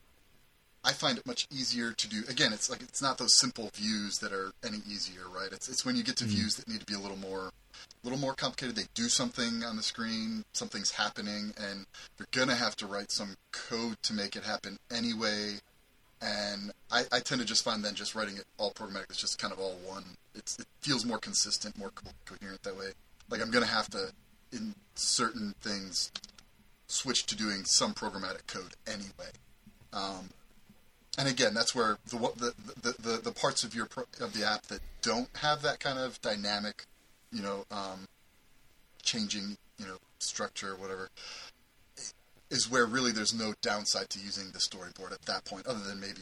I find it much easier to do. Again, it's like it's not those simple views that are any easier, right? It's it's when you get to mm-hmm. views that need to be a little more a little more complicated. They do something on the screen, something's happening, and you're gonna have to write some code to make it happen anyway. And I, I tend to just find then just writing it all programmatic is just kind of all one. It's, it feels more consistent, more co- coherent that way. Like I'm gonna have to in certain things switch to doing some programmatic code anyway. Um, and again, that's where the, the the, the the parts of your of the app that don't have that kind of dynamic, you know, um, changing, you know, structure or whatever, is where really there's no downside to using the storyboard at that point, other than maybe,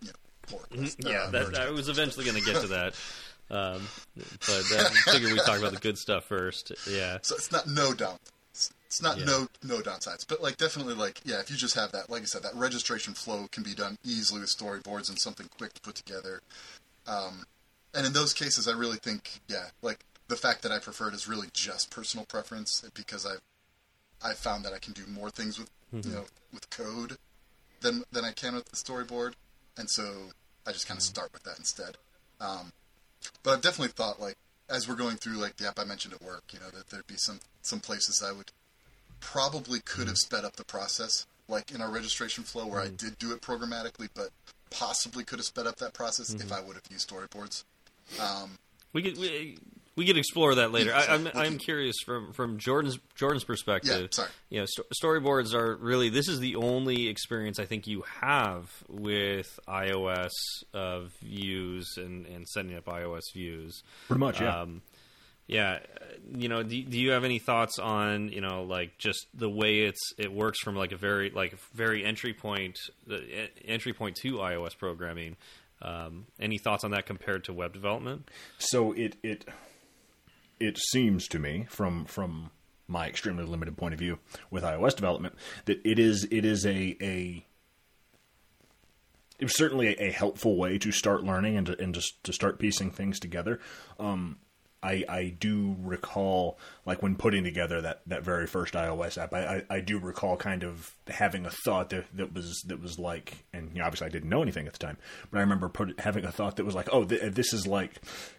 you know, poor. Mm-hmm. Yeah, uh, that. I was eventually going to get to that. Um, but I figured we'd talk about the good stuff first. Yeah. So it's not no down. It's, it's not Yeah. no no downsides, but like definitely like yeah, if you just have that, like I said, that registration flow can be done easily with storyboards and something quick to put together. Um, and in those cases, I really think yeah, like the fact that I prefer it is really just personal preference because I've I've found that I can do more things with you mm-hmm. know with code than than I can with the storyboard, and so I just kind of mm-hmm. start with that instead. Um, but I've definitely thought like as we're going through like the app I mentioned at work, you know, that there'd be some some places I would probably could have mm-hmm. sped up the process, like in our registration flow where I did do it programmatically, but possibly could have sped up that process if I would have used storyboards. Um, We could we, we could explore that later. Yeah, I, sorry, I'm I'm curious from from Jordan's Jordan's perspective. Yeah, sorry. You know, sto- storyboards are really this is the only experience I think you have with iOS uh, views and and setting up iOS views. Pretty much, yeah. Um, yeah, uh, you know, do, do you have any thoughts on you know like just the way it's it works from like a very like very entry point the entry point to iOS programming? Um, any thoughts on that compared to web development? so it it it seems to me from from my extremely limited point of view with iOS development that it is it is a a it was certainly a, a helpful way to start learning and to, and just to start piecing things together. Um, I, I do recall, like when putting together that, that very first iOS app, I, I, I do recall kind of having a thought that, that was that was like, and you know, obviously I didn't know anything at the time, but I remember put, having a thought that was like, oh, th- this is like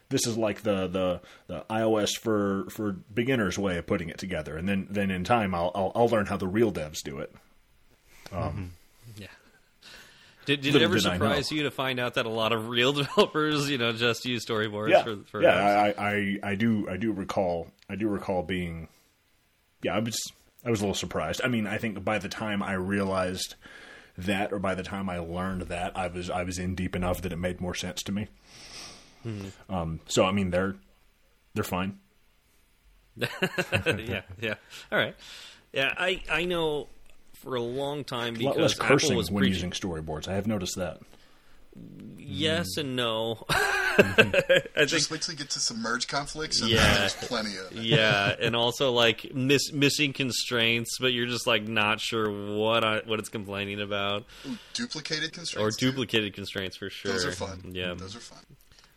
this is like the, the, the iOS for, for beginners way of putting it together, and then then in time I'll I'll, I'll learn how the real devs do it. Yeah. Did, did it ever did surprise you to find out that a lot of real developers, you know, just use storyboards yeah, for, for yeah. I, I, I do I do recall I do recall being yeah I was I was a little surprised. I mean I think by the time I realized that or by the time I learned that I was I was in deep enough that it made more sense to me. Mm-hmm. Um, so I mean they're they're fine. yeah, yeah. All right. Yeah, I I know for a long time A lot because less cursing Apple was when preaching. using storyboards. I have noticed that. Yes and no. I think Just wait till you get to some merge conflicts, and Yeah. there's plenty of it. yeah, and also like miss, missing constraints, but you're just like not sure what I, what it's complaining about, Ooh, duplicated or constraints. too. duplicated constraints for sure. Those are fun. Yeah, those are fun.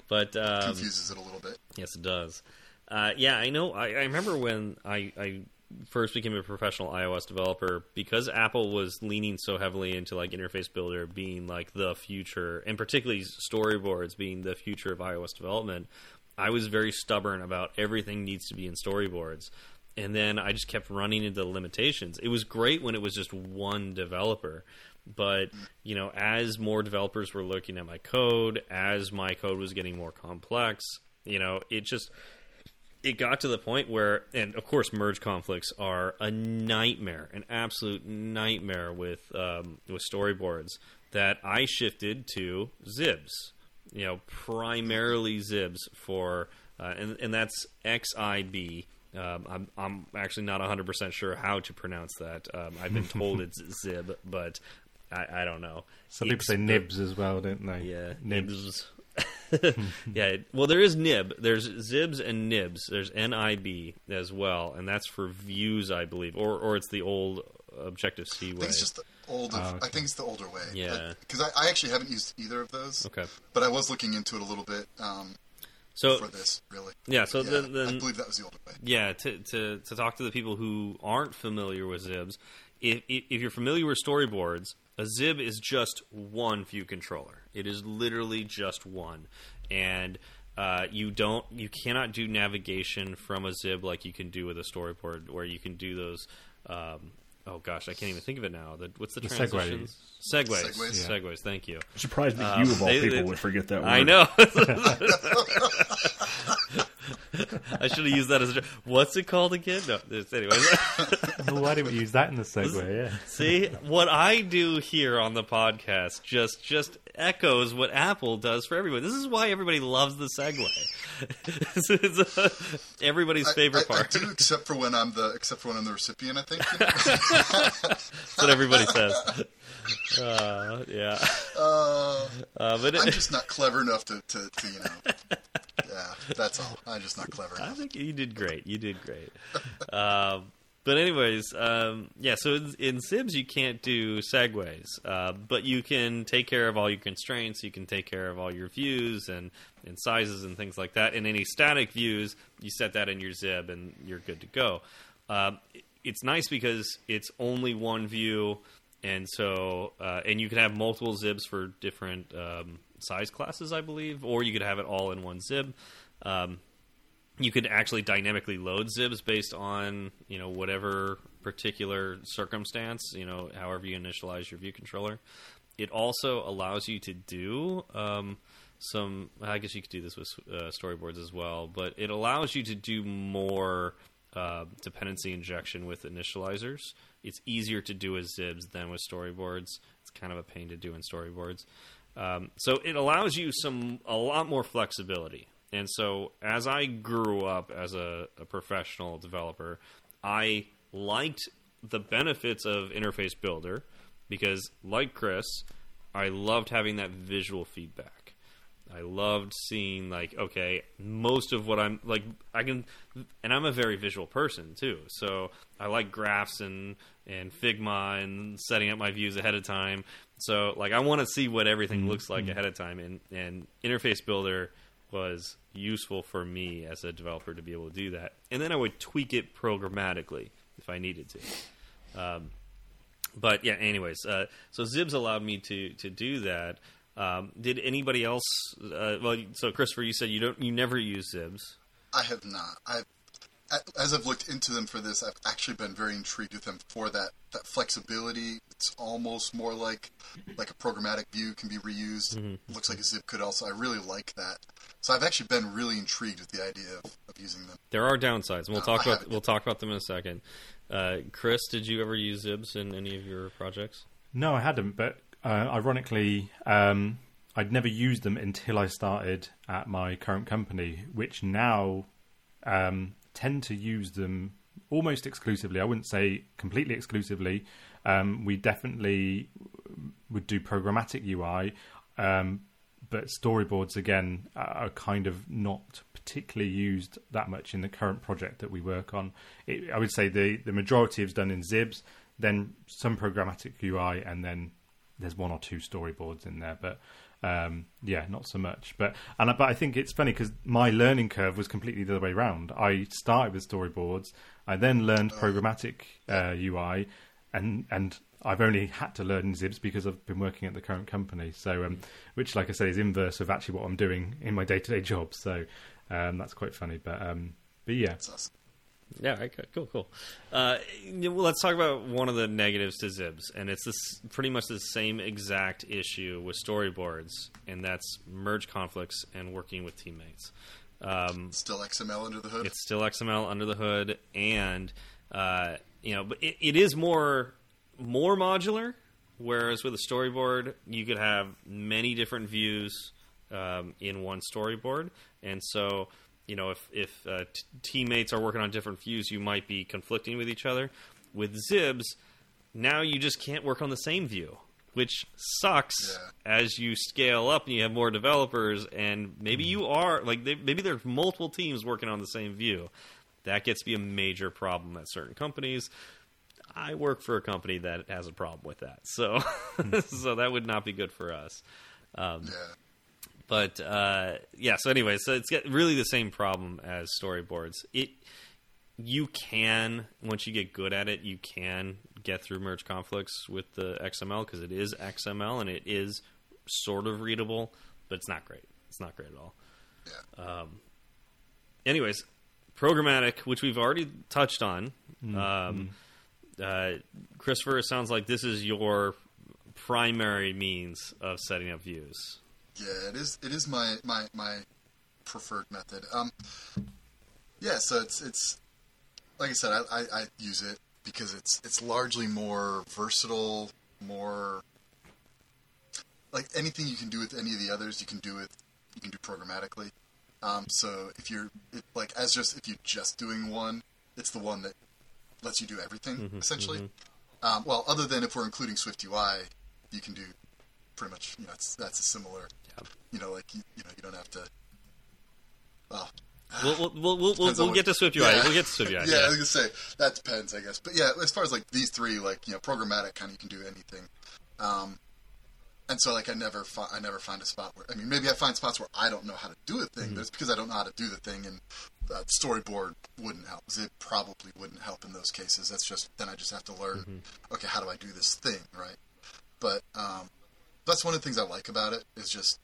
but um, Confuses it a little bit. Yes, it does. Uh, yeah, I know. I, I remember when I, I first became a professional iOS developer because Apple was leaning so heavily into like interface builder being like the future, and particularly storyboards being the future of iOS development. I was very stubborn about everything needs to be in storyboards. And then I just kept running into the limitations. It was great when it was just one developer, but you know, as more developers were looking at my code, as my code was getting more complex, you know, it just it got to the point where, and of course, merge conflicts are a nightmare, an absolute nightmare with um, with storyboards. That I shifted to Zibs, you know, primarily Zibs for, uh, and and that's XIB. Um, I'm I'm actually not 100 percent sure how to pronounce that. Um, I've been told it's Zib, but I, I don't know. Some people say nibs as well, don't they? yeah, nibs. nibs. yeah, it- well, there is nib. There's zibs and nibs. There's nib as well, and that's for views, I believe, or or it's the old Objective C way. think it's just the older. Oh, okay. I think it's the older way. Yeah. Because I, I actually haven't used either of those. Okay, But I was looking into it a little bit um, so for this, really. yeah, so yeah, then, I believe that was the older way. yeah, to, to to talk to the people who aren't familiar with zibs, if if if you're familiar with storyboards, a zib is just one view controller. It is literally just one, and uh, you don't you cannot do navigation from a zib like you can do with a storyboard, where you can do those. Um, oh gosh, I can't even think of it now. The, what's the, The transitions? Segways. Segues. Segues. Thank you. I'm surprised that Um, you, of all they- people, they- would forget that word. I know. I should have used that as a. What's it called again? No, anyway. Well, why didn't we use that in the segue? Yeah. See what I do here on the podcast just just echoes what Apple does for everyone. This is why everybody loves the segue. It's- it's, uh, everybody's I- favorite I, part. I do, except for when I'm the except for when I'm the recipient. I think. That's what everybody says. Uh, yeah, uh, uh, but I'm just not clever enough to, to, to you know. Yeah, that's all. I'm just not clever Enough. I think you did great. You did great. um, but anyways, um, yeah. So in, in Zibs you can't do segues, uh, but you can take care of all your constraints. You can take care of all your views and, and sizes and things like that. And any static views, you set that in your Zib and you're good to go. Um, it- it's nice because it's only one view, and so uh, and you can have multiple Zibs for different um, size classes, I believe, or you could have it all in one Zib. Um, you could actually dynamically load zibs based on you know whatever particular circumstance you know however you initialize your view controller it also allows you to do um, some i guess you could do this with uh, storyboards as well but it allows you to do more uh, dependency injection with initializers it's easier to do with zibs than with storyboards it's kind of a pain to do in storyboards um, so it allows you some a lot more flexibility. And so as I grew up as a, a professional developer, I liked the benefits of Interface Builder because, like Chris, I loved having that visual feedback. I loved seeing like okay, most of what I'm like I can, and I'm a very visual person too. So I like graphs and and Figma and setting up my views ahead of time. So like I want to see what everything looks like ahead of time, and and Interface Builder was useful for me as a developer to be able to do that. And then I would tweak it programmatically if I needed to. Um, but yeah, anyways, uh, so Zibs allowed me to to do that. Um, did anybody else? Uh, well, so Christopher, you said you don't, you never use Zibs. I have not. I, as I've looked into them for this, I've actually been very intrigued with them for that that flexibility. It's almost more like like a programmatic view can be reused. Mm-hmm. Looks like a zib could also. I really like that. So I've actually been really intrigued with the idea of, of using them. There are downsides, and we'll No, talk I about haven't. we'll talk about them in a second. Uh, Chris, did you ever use Zibs in any of your projects? No, I hadn't, but uh, ironically, um, I'd never used them until I started at my current company, which now um, tend to use them almost exclusively. I wouldn't say completely exclusively. Um, we definitely would do programmatic UI, um, but storyboards again are kind of not particularly used that much in the current project that we work on. It, I would say the the majority is done in Zibs, then some programmatic UI, and then there's one or two storyboards in there, but um, yeah, not so much. But and but I think it's funny because my learning curve was completely the other way around. I started with storyboards, I then learned programmatic uh, UI, and and I've only had to learn Zibs because I've been working at the current company. So, um, which, like I said, is inverse of actually what I'm doing in my day to day job. So um, that's quite funny. But um, but yeah, That's awesome. Yeah, okay, cool, cool. Uh, well, let's talk about one of the negatives to Zibs, and it's this pretty much the same exact issue with storyboards, and that's merge conflicts and working with teammates. Um, Still XML under the hood. it's still XML under the hood, and uh, you know, but it, it is more more modular. Whereas with a storyboard, you could have many different views um, in one storyboard, and so you know if if uh, t- teammates are working on different views, you might be conflicting with each other. With Zibs, now you just can't work on the same view, which sucks Yeah. as you scale up and you have more developers, and maybe you are like they, maybe there's multiple teams working on the same view. That gets to be a major problem at certain companies. I work for a company that has a problem with that, so so that would not be good for us. Um, yeah. But uh, yeah, so anyway, so it's got really the same problem as storyboards. It you can once you get good at it, you can get through merge conflicts with the XML because it is XML and it is sort of readable, but it's not great. It's not great at all. Yeah. Anyways, programmatic, which we've already touched on. Um, uh, Christopher, it sounds like this is your primary means of setting up views. Yeah, it is. It is my my my preferred method. Um, yeah, so it's it's like I said, I, I, I use it because it's it's largely more versatile, more like anything you can do with any of the others, you can do with you can do programmatically. Um, so if you're it, like as just if you're just doing one, it's the one that lets you do everything essentially. Um, well, other than if we're including Swift UI, you can do pretty much. You know, it's, that's a similar. You know, like you, you know, you don't have to. Well, We'll we'll we'll, we'll, we'll, Depends on we'll get to what- Swift UI. Yeah. We'll get to Swift UI. yeah, I was gonna say that depends, I guess. But yeah, as far as like these three, like you know, programmatic kind of you can do anything. Um, and so like I never fi- I never find a spot where I mean maybe I find spots where I don't know how to do a thing, but it's because I don't know how to do the thing, and uh, storyboard wouldn't help. It probably wouldn't help in those cases. That's just then I just have to learn. Okay, how do I do this thing right? But um, that's one of the things I like about it is just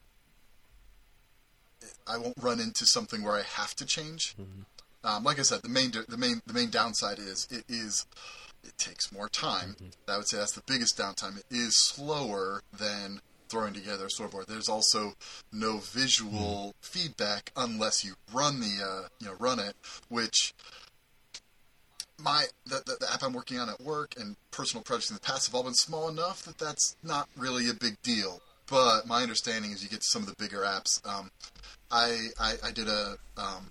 I won't run into something where I have to change. Um, like I said, the main the main the main downside is it is it takes more time. I would say that's the biggest downtime. It is slower than throwing together a storyboard. There's also no visual feedback unless you run the uh, you know run it, which my the, the, the app I'm working on at work and personal projects in the past have all been small enough that that's not really a big deal. But my understanding is you get to some of the bigger apps. Um, I, I I did a um,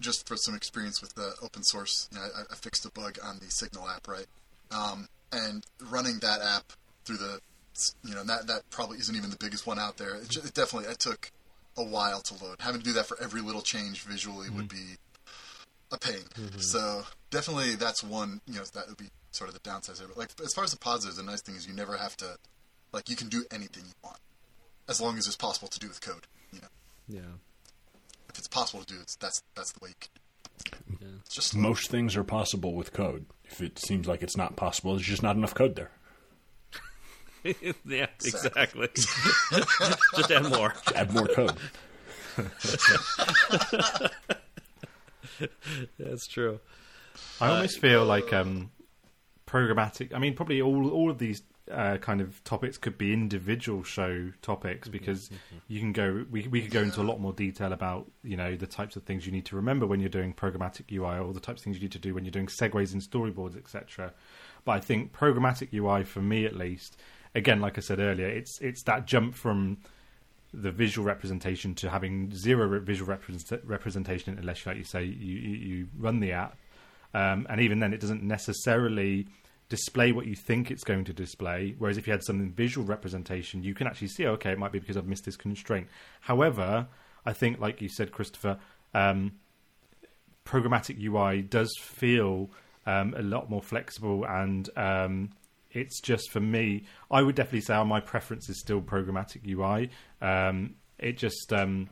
just for some experience with the open source. You know, I, I fixed a bug on the Signal app, right? Um, and running that app through the you know that that probably isn't even the biggest one out there. It, ju- it definitely it took a while to load. Having to do that for every little change visually would be a pain. So definitely that's one. You know that would be sort of the downside there. But like as far as the positives, the nice thing is you never have to like you can do anything you want as long as it's possible to do with code. You know, yeah. if it's possible to do it, that's that's the way. You can. Yeah. It's just Most things are possible with code. If it seems like it's not possible, there's just not enough code there. yeah, exactly. Just add more. Add more code. That's true. I almost feel like um, programmatic. I mean, probably all all of these uh, kind of topics could be individual show topics because you can go. We we could go into a lot more detail about you know the types of things you need to remember when you're doing programmatic UI, or the types of things you need to do when you're doing segues and storyboards, etc. But I think programmatic UI, for me at least, again, like I said earlier, it's it's that jump from the visual representation to having zero visual represent- representation unless, like you say, you, you, you run the app. Um, and even then, it doesn't necessarily display what you think it's going to display. Whereas if you had some visual representation, you can actually see, okay, it might be because I've missed this constraint. However, I think, like you said, Christopher, um, programmatic UI does feel um, a lot more flexible and um, it's just for me i would definitely say my preference is still programmatic ui um, it just um,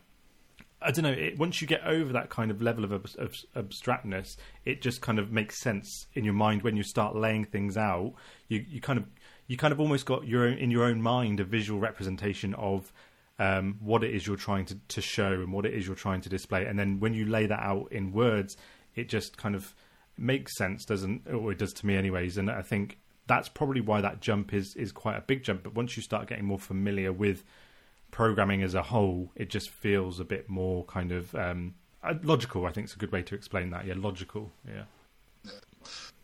i don't know it, once you get over that kind of level of, ab- of abstractness it just kind of makes sense in your mind when you start laying things out. You, you kind of you kind of almost got your own in your own mind a visual representation of um, what it is you're trying to, to show and what it is you're trying to display. And then when you lay that out in words it just kind of makes sense doesn't or it does to me anyways. And i think that's probably why that jump is is quite a big jump. But once you start getting more familiar with programming as a whole, it just feels a bit more kind of um, uh, logical. I think it's a good way to explain that. Yeah, logical. Yeah. Yeah.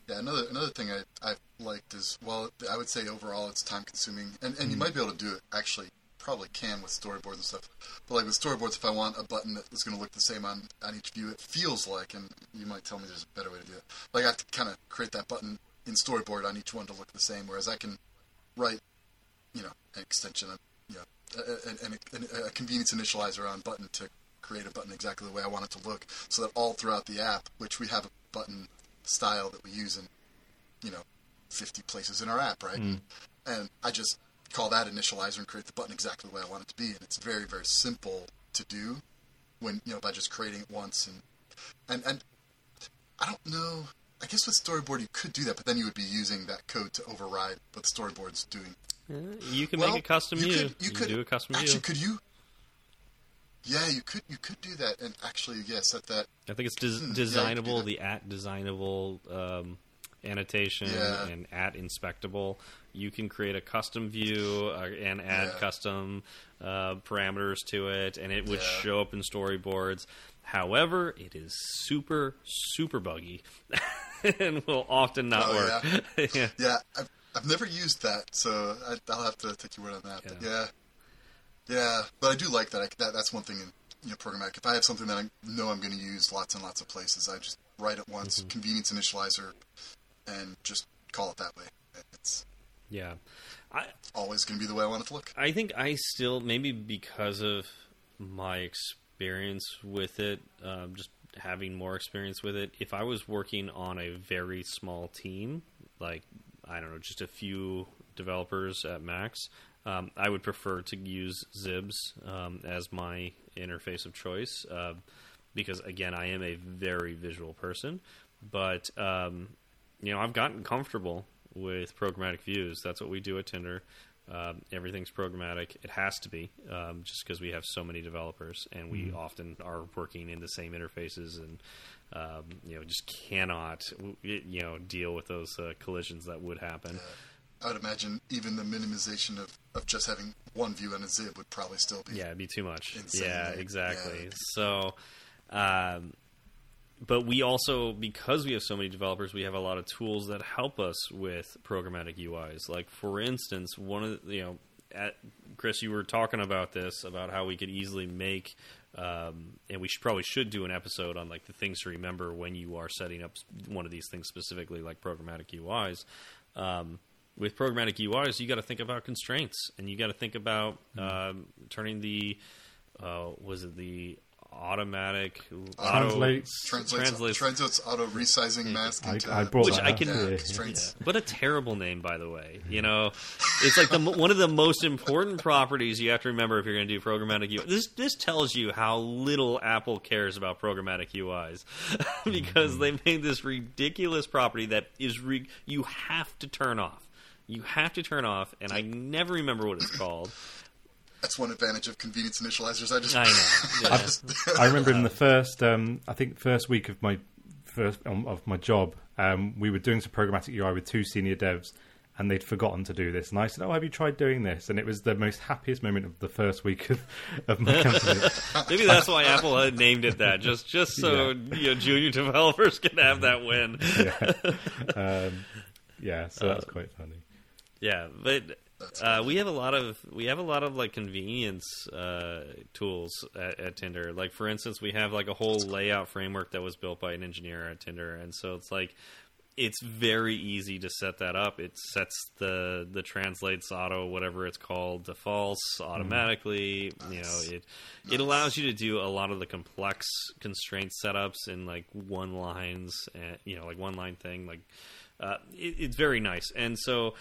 Yeah, another another thing I I liked is well, I would say overall it's time consuming, and and you might be able to do it actually probably can with storyboards and stuff. But like with storyboards, if I want a button that is going to look the same on on each view, it feels like, and you might tell me there's a better way to do it. Like I have to kind of create that button in storyboard on each one to look the same, whereas I can write, you know, an extension, of, you know, a, a, a, convenience initializer on button to create a button exactly the way I want it to look, so that all throughout the app, which we have a button style that we use in, you know, 50 places in our app, right? Mm. And I just call that initializer and create the button exactly the way I want it to be, and it's very, very simple to do when you know by just creating it once and and and I don't know I guess with storyboard you could do that, but then you would be using that code to override what the storyboard's doing. Uh, you can well, make a custom you. Could, you, you could do a custom actually. Could you? Yeah, you could. You could do that, and actually, yeah, set that. I think it's des- hmm, designable. Yeah, the at designable um, annotation yeah. and at inspectable. You can create a custom view uh, and add yeah. custom uh, parameters to it, and it would show up in storyboards. However, it is super, super buggy. and will often not oh, work. Yeah, yeah. I've, never used that, so I, will have to take your word on that. Yeah. But yeah, yeah, but I do like that. I, that that's one thing in you know programmatic. If I have something that I know I'm going to use lots and lots of places, I just write it once, mm-hmm. convenience initializer, and just call it that way. It's yeah, I, always going to be the way I want it to look. I think I still maybe because of my experience with it, um, just having more experience with it. If I was working on a very small team, like I don't know, just a few developers at max, um, I would prefer to use Zibs um, as my interface of choice uh, because, again, I am a very visual person. But um, you know, I've gotten comfortable with programmatic views. That's what we do at Tinder. Um, everything's programmatic. It has to be, um, just because we have so many developers, and we mm. often are working in the same interfaces, and um, you know, just cannot, you know, deal with those uh, collisions that would happen. Uh, I would imagine even the minimization of, of just having one view on a zib would probably still be yeah, it'd be too much. Yeah, exactly. Yeah. So. Um, but we also because we have so many developers we have a lot of tools that help us with programmatic uis like for instance one of the, you know at, chris you were talking about this about how we could easily make um, and we should probably should do an episode on like the things to remember when you are setting up one of these things specifically like programmatic uis um, with programmatic uis you got to think about constraints and you got to think about um, turning the uh, was it the automatic translates auto, translates, translates, translates. auto resizing mask I, I brought which I can yeah, yeah. but a terrible name by the way you know? It's like the one of the most important properties you have to remember if you're going to do programmatic UI this this tells you how little Apple cares about programmatic UIs because mm-hmm. they made this ridiculous property that is re- you have to turn off. You have to turn off and I never remember what it's called that's one advantage of convenience initializers. I just, I know. Yeah. just I remember in the first, um, I think, first week of my first um, of my job, um, we were doing some programmatic UI with two senior devs, and they'd forgotten to do this. And I said, "Oh, have you tried doing this?" And it was the most happiest moment of the first week of, of my company. Maybe that's why Apple had named it that, just just so yeah. you know, junior developers can have that win. yeah. Um, yeah, so that's uh, quite funny. Yeah, but uh, we have a lot of we have a lot of like convenience uh, tools at, at, Tinder. Like for instance, we have like a whole layout framework that was built by an engineer at Tinder, and so it's like it's very easy to set that up. It sets the the translates auto whatever it's called defaults automatically. You know it it allows you to do a lot of the complex constraint setups in like one lines and you know like one line thing. Like uh, it, it's very nice. And so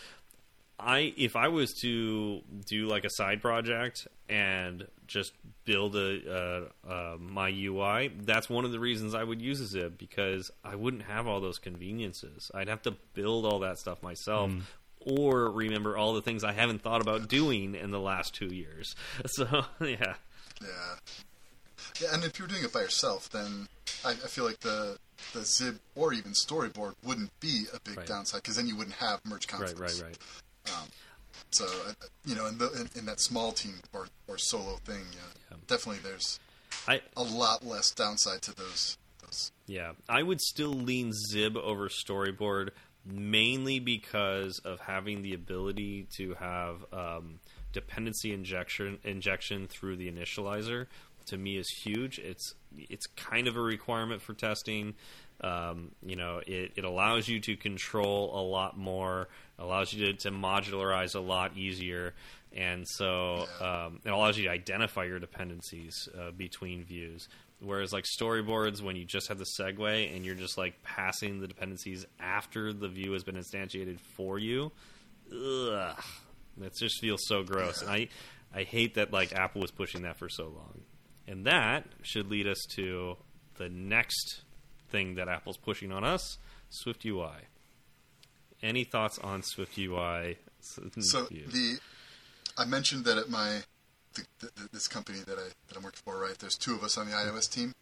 I if I was to do like a side project and just build a uh, uh, my UI, that's one of the reasons I would use a Zib because I wouldn't have all those conveniences. I'd have to build all that stuff myself. Or remember all the things I haven't thought about doing in the last two years. So yeah, Yeah. Yeah, and if you're doing it by yourself, then I, I feel like the the zib or even storyboard wouldn't be a big Right. downside because then you wouldn't have merge conflicts. right, conflicts. right, right. So uh, you know, in, the, in, in that small team or, or solo thing, yeah, definitely there's I a lot less downside to those. those Yeah, I would still lean Zib over Storyboard mainly because of having the ability to have um, dependency injection injection through the initializer. To me, is huge. It's it's kind of a requirement for testing. Um, you know, it, it allows you to control a lot more, allows you to, to modularize a lot easier, and so um, it allows you to identify your dependencies uh, between views. Whereas like storyboards, when you just have the segue and you're just like passing the dependencies after the view has been instantiated for you, ugh, that just feels so gross. And I, I hate that like Apple was pushing that for so long. And that should lead us to the next thing that Apple's pushing on us, Swift UI. Any thoughts on Swift UI? so the I mentioned that at my the, the, this company that I that I'm working for, right? There's two of us on the iOS team.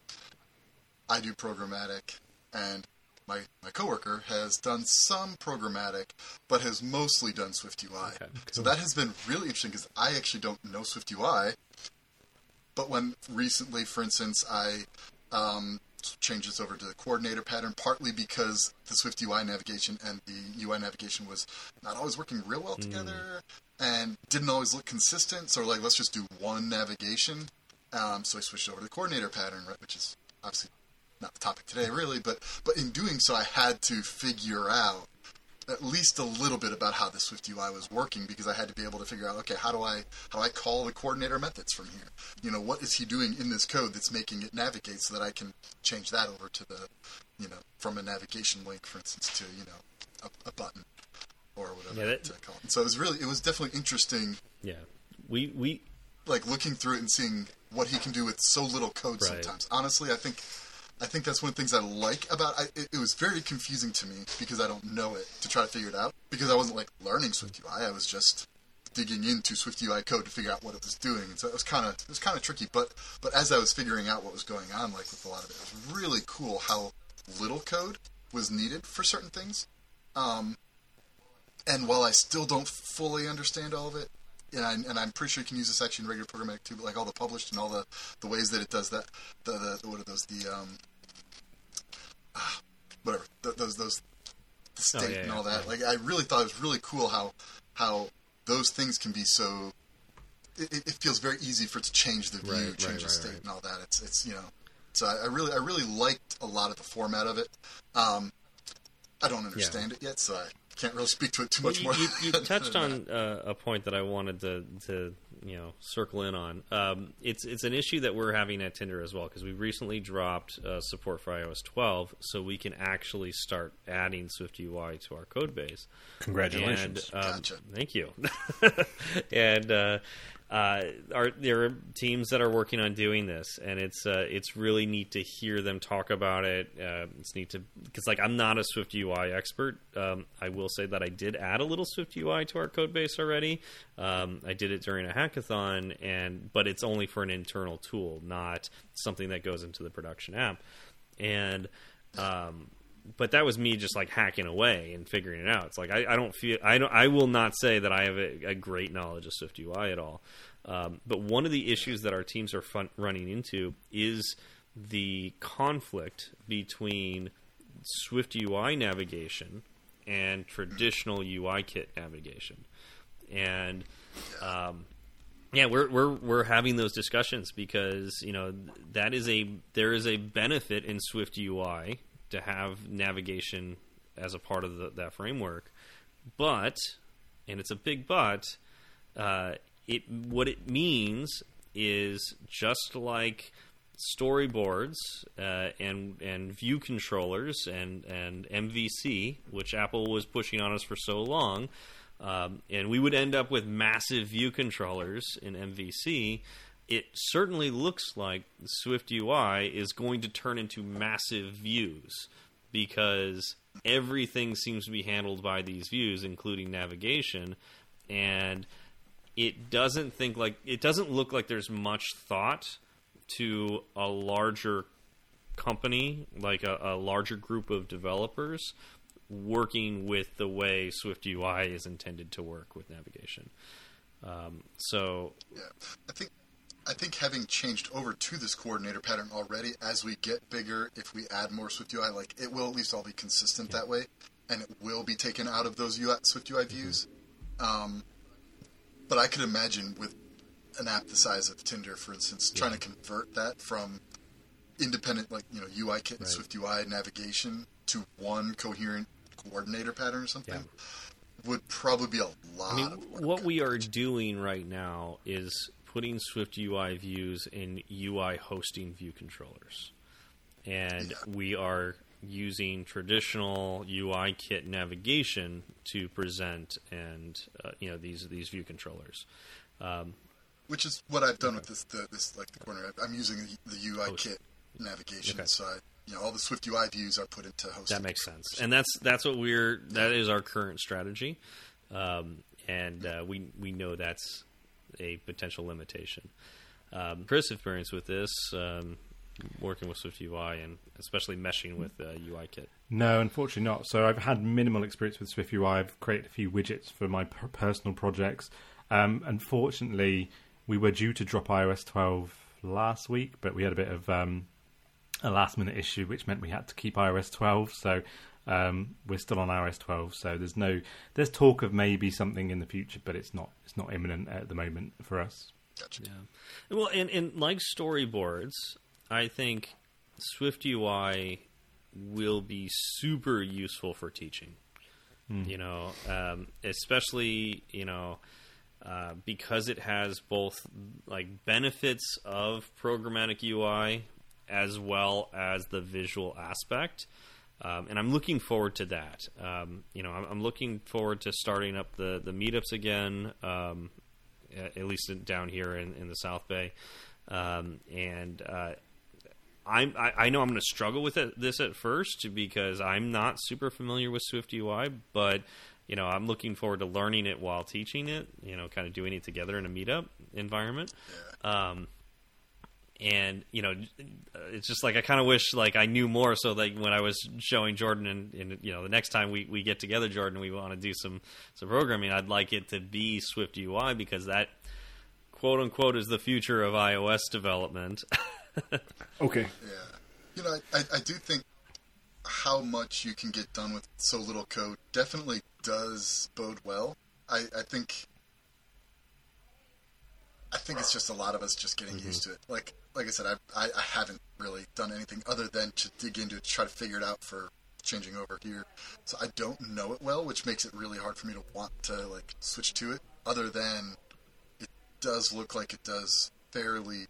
I do programmatic, and my my coworker has done some programmatic, but has mostly done Swift UI. Okay, So that has been really interesting because I actually don't know Swift UI. But when recently, for instance, I um, changes over to the coordinator pattern, partly because the Swift UI navigation and the UI navigation was not always working real well together and didn't always look consistent. So like, let's just do one navigation. Um, so I switched over to the coordinator pattern, right, which is obviously not the topic today, really. But but in doing so, I had to figure out at least a little bit about how the Swift UI was working because I had to be able to figure out okay how do I how do I call the coordinator methods from here you know what is he doing in this code that's making it navigate so that I can change that over to the you know from a navigation link for instance to you know a, a button or whatever Yeah, that- to call it. so it was really it was definitely interesting yeah, we we like looking through it and seeing what he can do with so little code Right. sometimes. Honestly, I think I think that's one of the things I like about I, it. It was very confusing to me because I don't know it to try to figure it out because I wasn't like learning Swift UI. I was just digging into Swift UI code to figure out what it was doing, and so it was kind of it was kind of tricky. But but as I was figuring out what was going on, like with a lot of it, it was really cool how little code was needed for certain things. Um, and while I still don't fully understand all of it, and, I, and I'm pretty sure you can use this actually in regular programmatic too, but like all the published and all the, the ways that it does that, the, the, what are those, the, um, whatever, th those, those, the Oh, state yeah, and yeah, all that. Like, I really thought it was really cool how, how those things can be so, it, it- feels very easy for it to change the view, Right, right, change the state right. and all that. It's, it's, you know, so I, I really, I really liked a lot of the format of it. Um, I don't understand it yet, so I can't really speak to it too Well, much you, more. you, you touched on uh, a point that I wanted to, to you know circle in on. Um, it's it's an issue that we're having at Tinder as well because we recently dropped uh, support for iOS 12, so we can actually start adding Swift UI to our code base. Congratulations. And, um, Gotcha. Thank you. and uh, uh, are, there are teams that are working on doing this, and it's uh, it's really neat to hear them talk about it. Uh, it's neat to because like I'm not a Swift UI expert. Um, I will say that I did add a little Swift UI to our code base already. Um, I did it during a hackathon, and but it's only for an internal tool, not something that goes into the production app. And um, but that was me just like hacking away and figuring it out. It's like I, I don't feel I don't I will not say that I have a, a great knowledge of Swift UI at all. Um, but one of the issues that our teams are fun, running into is the conflict between Swift UI navigation and traditional UI kit navigation, and um, yeah, we're we're we're having those discussions because you know that is a there is a benefit in Swift UI to have navigation as a part of the, that framework. But, and it's a big but, uh, it what it means is just like storyboards uh, and and view controllers and and MVC, which Apple was pushing on us for so long, um, and we would end up with massive view controllers in MVC. It certainly looks like Swift UI is going to turn into massive views because everything seems to be handled by these views, including navigation, and it doesn't think like it doesn't look like there's much thought to a larger company, like a, a larger group of developers, working with the way Swift UI is intended to work with navigation. Um, so, Yeah, I think I think having changed over to this coordinator pattern already, as we get bigger, if we add more Swift UI, like it will at least all be consistent that way, and it will be taken out of those UI, Swift UI views. Um, but I could imagine with an app the size of Tinder, for instance, trying to convert that from independent, like you know, UI kit and Right. Swift UI navigation to one coherent coordinator pattern or something. Would probably be a lot I mean, of work. what we are doing right now is putting Swift UI views in UI hosting view controllers. And we are using traditional UI kit navigation to present and uh, you know these these view controllers. Um, which is what I've done with this the, this like the corner. I'm using the, the UI Host. kit navigation, Okay. so I, you know all the Swift UI views are put into host. That makes sense, and that's that's what we're that is our current strategy, um, and uh, we we know that's a potential limitation. Um, Chris' experience with this, um, working with Swift UI and especially meshing with uh, UI Kit. No, unfortunately not. So I've had minimal experience with Swift UI. I've created a few widgets for my per- personal projects. Um, unfortunately, we were due to drop iOS 12 last week, but we had a bit of um, a last minute issue, which meant we had to keep iOS 12. So um, we're still on iOS 12. So there's no there's talk of maybe something in the future, but it's not it's not imminent at the moment for us. Gotcha. Yeah. Well, and, and like storyboards, I think Swift UI will be super useful for teaching. You know, um, especially you know uh, because it has both like benefits of programmatic UI as well as the visual aspect. Um, and I'm looking forward to that. Um, you know, I'm, I'm looking forward to starting up the the meetups again. Um, at at least in, down here in, in the South Bay. Um, and uh, I'm, I, I know I'm going to struggle with it, this at first because I'm not super familiar with Swift UI, but you know I'm looking forward to learning it while teaching it. You know, kind of doing it together in a meetup environment. And you know, it's just like I kind of wish like I knew more. So like when I was showing Jordan, and, and you know, the next time we, we get together, Jordan, we want to do some some programming. I'd like it to be Swift UI because that quote unquote is the future of iOS development. Okay. Yeah, you know, I, I, I do think how much you can get done with so little code definitely does bode well. I, I think. I think it's just a lot of us just getting used to it. Like, like I said, I, I, I haven't really done anything other than to dig into it, to try to figure it out for changing over here. So I don't know it well, which makes it really hard for me to want to like switch to it. Other than it does look like it does fairly,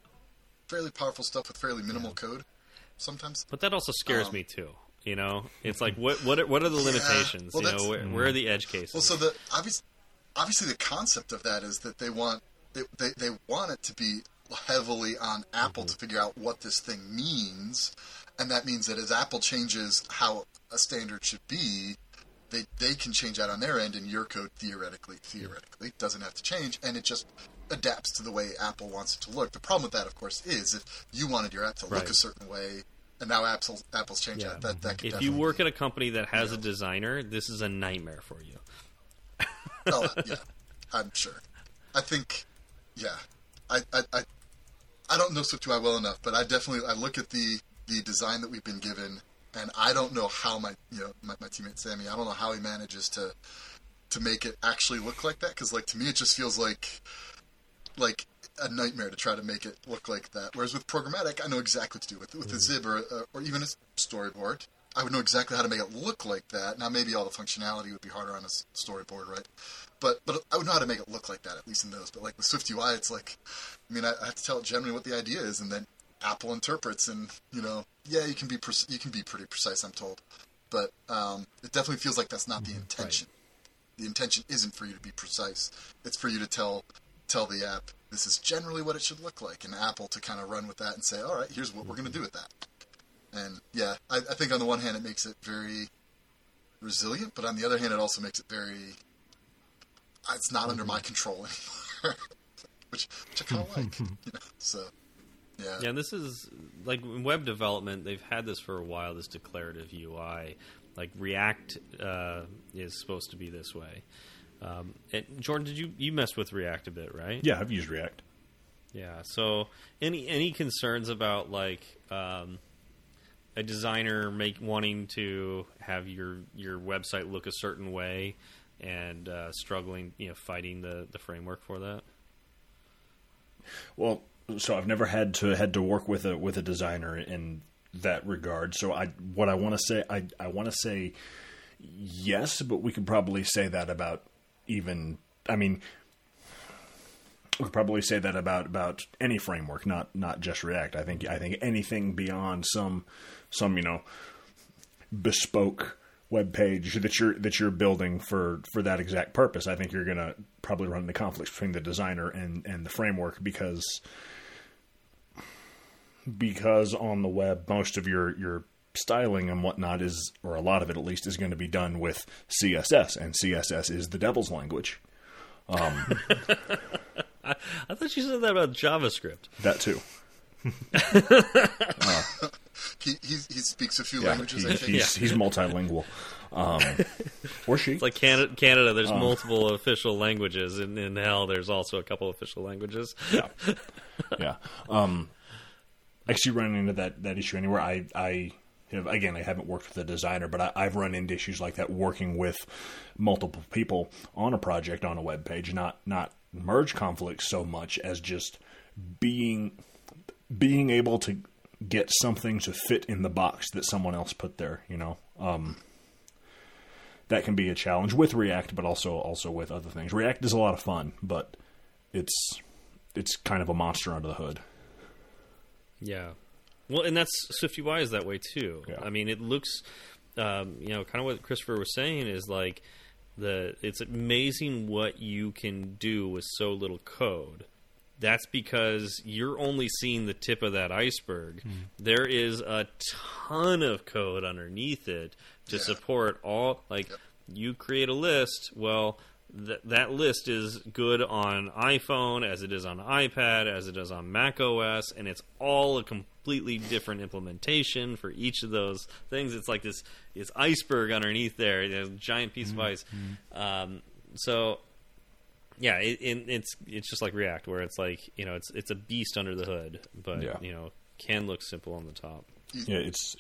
fairly powerful stuff with fairly minimal code. Sometimes, but that also scares Um, me too. You know, it's like what what are, what are the limitations? Well, you that's- know, where, where are the edge cases? Well, so the obvious, obviously the concept of that is that they want it, they they want it to be heavily on Apple mm-hmm. to figure out what this thing means, and that means that as Apple changes how a standard should be, they they can change that on their end, and your code theoretically theoretically doesn't have to change, and it just adapts to the way Apple wants it to look. The problem with that, of course, is if you wanted your app to look a certain way. And now Apple's Apple's changed Yeah. that. That, that could if you work be- at a company that has a designer, this is a nightmare for you. Oh, yeah, I'm sure. I think, yeah, I, I, I, I don't know Swift UI well enough, but I definitely I look at the the design that we've been given, and I don't know how my you know my, my teammate Sammy, I don't know how he manages to to make it actually look like that because like to me it just feels like like a nightmare to try to make it look like that. Whereas with programmatic, I know exactly what to do with with a Zib or, uh, or even a storyboard. I would know exactly how to make it look like that. Now maybe all the functionality would be harder on a storyboard, right? But but I would know how to make it look like that at least in those. But like with Swift UI, it's like, I mean, I, I have to tell it generally what the idea is, and then Apple interprets, and you know, yeah, you can be pre- you can be pretty precise, I'm told, but um, it definitely feels like that's not the intention. The intention isn't for you to be precise. It's for you to tell tell the app this is generally what it should look like, and Apple to kind of run with that and say, all right, here's what we're going to do with that. And yeah, I, I think on the one hand it makes it very resilient, but on the other hand it also makes it very. It's not under my control anymore, which which I kind of like. You know, so yeah, Yeah, and this is like in web development. They've had this for a while. This declarative UI, like React, uh, is supposed to be this way. Um, and Jordan, did you you messed with React a bit, right? Yeah, I've used React. Yeah. So any any concerns about like um, a designer make wanting to have your your website look a certain way and uh, struggling, you know, fighting the the framework for that? Well, so I've never had to had to work with a with a designer in that regard. So I what I want to say I I want to say yes, but we could probably say that about even I mean we could probably say that about about any framework, not not just React. I think I think anything beyond some some you know bespoke web page that you're that you're building for for that exact purpose. I think you're going to probably run into conflicts between the designer and and the framework because because on the web most of your your styling and whatnot is or a lot of it at least is going to be done with CSS and CSS is the devil's language. Um, I thought you said that about JavaScript. That too. Uh, he, he he speaks a few Yeah, languages. he- I think. he's he's multilingual. Um, or she. It's like Canada. Canada there's multiple official languages, and in hell, there's also a couple official languages. yeah, yeah. Um, actually, running into that that issue anywhere, I I have again, I haven't worked with a designer, but I, I've run into issues like that working with multiple people on a project on a web page. Not not merge conflicts so much as just being being able to get something to fit in the box that someone else put there. You know. Um, that can be a challenge with React, but also also with other things. React is a lot of fun, but it's it's kind of a monster under the hood. Yeah. Well, and that's Swift UI is that way too. Yeah. I mean, it looks, um, you know, kind of what Christopher was saying is like the it's amazing what you can do with so little code. That's because you're only seeing the tip of that iceberg. Hmm. There is a ton of code underneath it to Yeah. support all like you create a list. Well, th- that list is good on iPhone as it is on iPad as it is on Mac OS, and it's all a completely different implementation for each of those things. It's like this this iceberg underneath there, you know, giant piece of hmm. ice. Hmm. Um, so yeah, it, it, it's it's just like React, where it's like you know it's it's a beast under the hood, but Yeah. you know can look simple on the top. Yeah, it's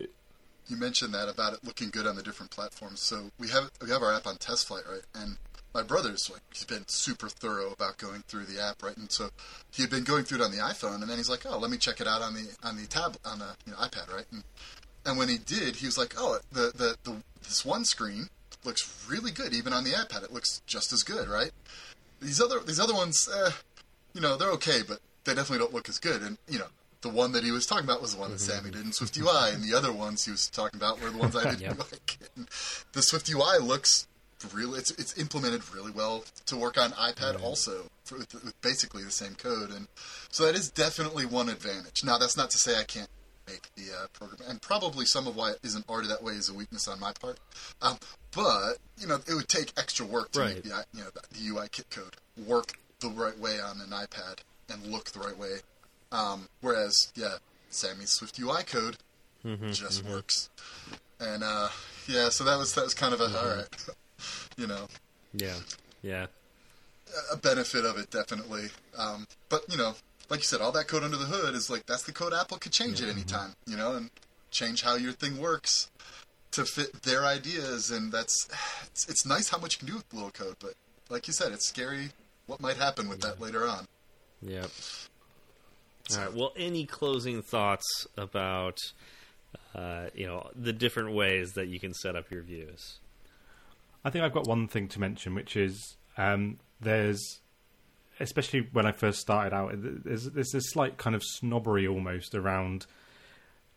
you mentioned that about it looking good on the different platforms. So we have we have our app on test flight, right? And my brother's like he's been super thorough about going through the app, right? And so he had been going through it on the iPhone, and then he's like, oh, let me check it out on the on the tab on the you know, iPad, right? And and when he did, he was like, oh, the the, the this one screen looks really good, even on the iPad. It looks just as good, right? These other these other ones, eh, you know, they're okay, but they definitely don't look as good. And you know, the one that he was talking about was the one that Sammy did in Swift UI, and the other ones he was talking about were the ones I didn't Yep. like. And the Swift UI looks really it's it's implemented really well to work on iPad also for, with, with basically the same code, and so that is definitely one advantage. Now that's not to say I can't make the uh, program, and probably some of why it isn't already that way is a weakness on my part. Um, but you know, it would take extra work to Right. make the you know the, UI kit code work the right way on an iPad and look the right way. Um, whereas, yeah, Sammy's Swift UI code just works, and uh, yeah, so that was that was kind of a all right, you know, Yeah, yeah, a benefit of it definitely. Um, but you know, like you said, all that code under the hood is like that's the code Apple could change at any time, you know, and change how your thing works to fit their ideas. And that's it's, it's nice how much you can do with little code, but like you said, it's scary what might happen with that later on. yeah. All right. Well, any closing thoughts about uh, you know the different ways that you can set up your views. I think I've got one thing to mention, which is um, there's, especially when I first started out, there's, there's this slight kind of snobbery almost around.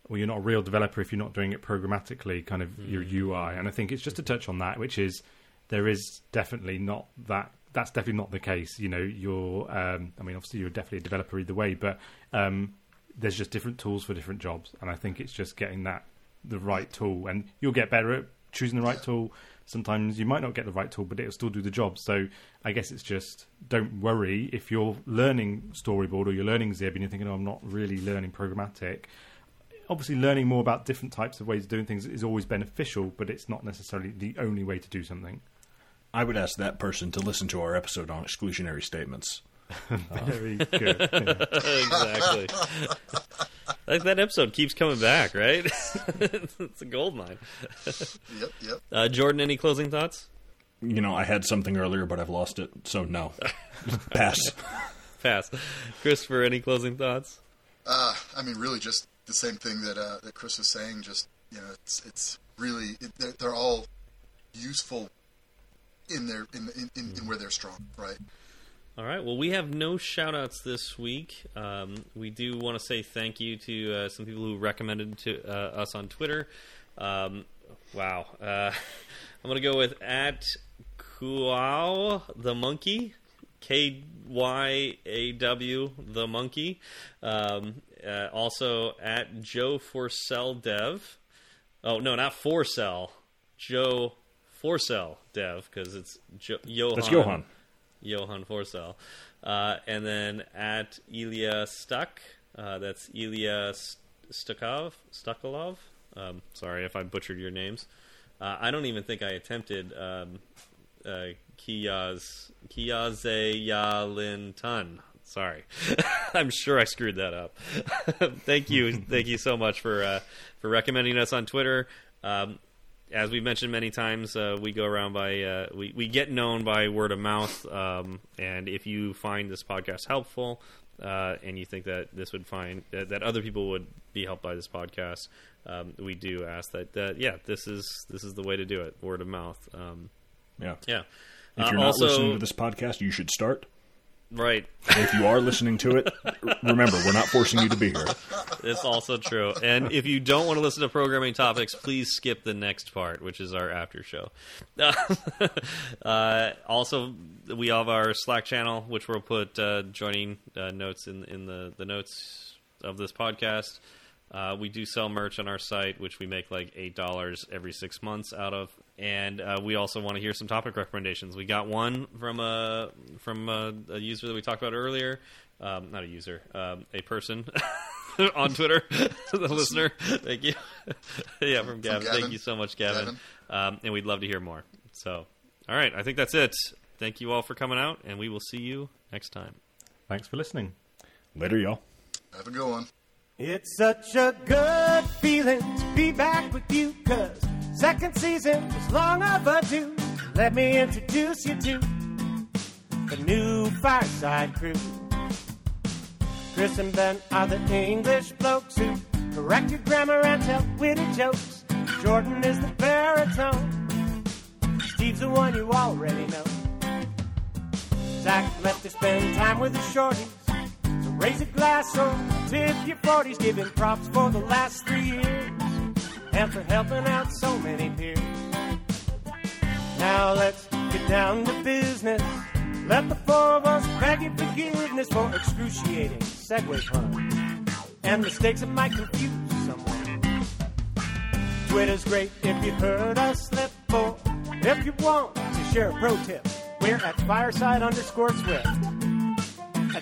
Well, you're not a real developer if you're not doing it programmatically, kind of your UI. And I think it's just to touch on that, which is there is definitely not that. That's definitely not the case. You know, you're. Um, I mean, obviously, you're definitely a developer either way, but um, there's just different tools for different jobs, and I think it's just getting that the right tool, and you'll get better at choosing the right tool. Sometimes you might not get the right tool, but it'll still do the job. So I guess it's just don't worry if you're learning storyboard or you're learning Zib and you're thinking, "Oh, I'm not really learning programmatic." Obviously, learning more about different types of ways of doing things is always beneficial, but it's not necessarily the only way to do something. I would ask that person to listen to our episode on exclusionary statements. Very good. Exactly. like that episode keeps coming back, right? it's a gold mine. Yep, yep. Uh, Jordan, any closing thoughts? You know, I had something earlier, but I've lost it, so no. Pass. Pass. Christopher, any closing thoughts? Uh, I mean, really, just the same thing that uh, that Chris was saying. Just you know, it's it's really it, they're, they're all useful in their in, in, in, in where they're strong, right? All right. Well, we have no shout outs this week. Um, we do want to say thank you to uh, some people who recommended to uh, us on Twitter. Um, wow. Uh, I'm going to go with at Kuaw the monkey. K Y A W the monkey. Um, uh, also at Joe Forcell Dev. Oh no, not Forcell. Joe Forcell Dev because it's jo- Johan. That's Johan. Johan Forsell. Uh, and then at Ilya Stuck, uh, that's Ilya Stukov, Stukalov. Um, sorry if I butchered your names. Uh, I don't even think I attempted um, uh, Kiyaz Kiyazeyalintan. Sorry, I'm sure I screwed that up. thank you, thank you so much for uh, for recommending us on Twitter. Um, as we've mentioned many times, uh, we go around by uh, we we get known by word of mouth. Um, and if you find this podcast helpful, uh, and you think that this would find that, that other people would be helped by this podcast, um, we do ask that. that yeah, this is this is the way to do it. Word of mouth. Um, Yeah. yeah. If Uh, you're not also- listening to this podcast, you should start. Right. If you are listening to it, remember, we're not forcing you to be here. It's also true. And if you don't want to listen to programming topics, please skip the next part, which is our after show. uh, also, we have our Slack channel, which we'll put uh, joining uh, notes in in the, the notes of this podcast. Uh, we do sell merch on our site, which we make like eight dollars every six months out of, and uh, we also want to hear some topic recommendations. We got one from a from a, a user that we talked about earlier, um, not a user, um, a person on Twitter, the listener. Thank you, yeah, from Gavin. Gavin. Thank you so much, Gavin. Gavin. Um, and we'd love to hear more. So, all right, I think that's it. Thank you all for coming out, and we will see you next time. Thanks for listening. Later, y'all. Have a good one. It's such a good feeling to be back with you, cause second season was long overdue. Let me introduce you to the new Fireside crew. Chris and Ben are the English blokes who correct your grammar and tell witty jokes. Jordan is the baritone. Steve's the one you already know. Zach left to spend time with the shorties. Raise a glass or tip your 40s, giving props for the last three years and for helping out so many peers. Now let's get down to business. Let the four of us beg your forgiveness for excruciating segue puns and mistakes that might confuse someone. Twitter's great if you heard us slip, or if you want to share a pro tip, we're at fireside underscore swift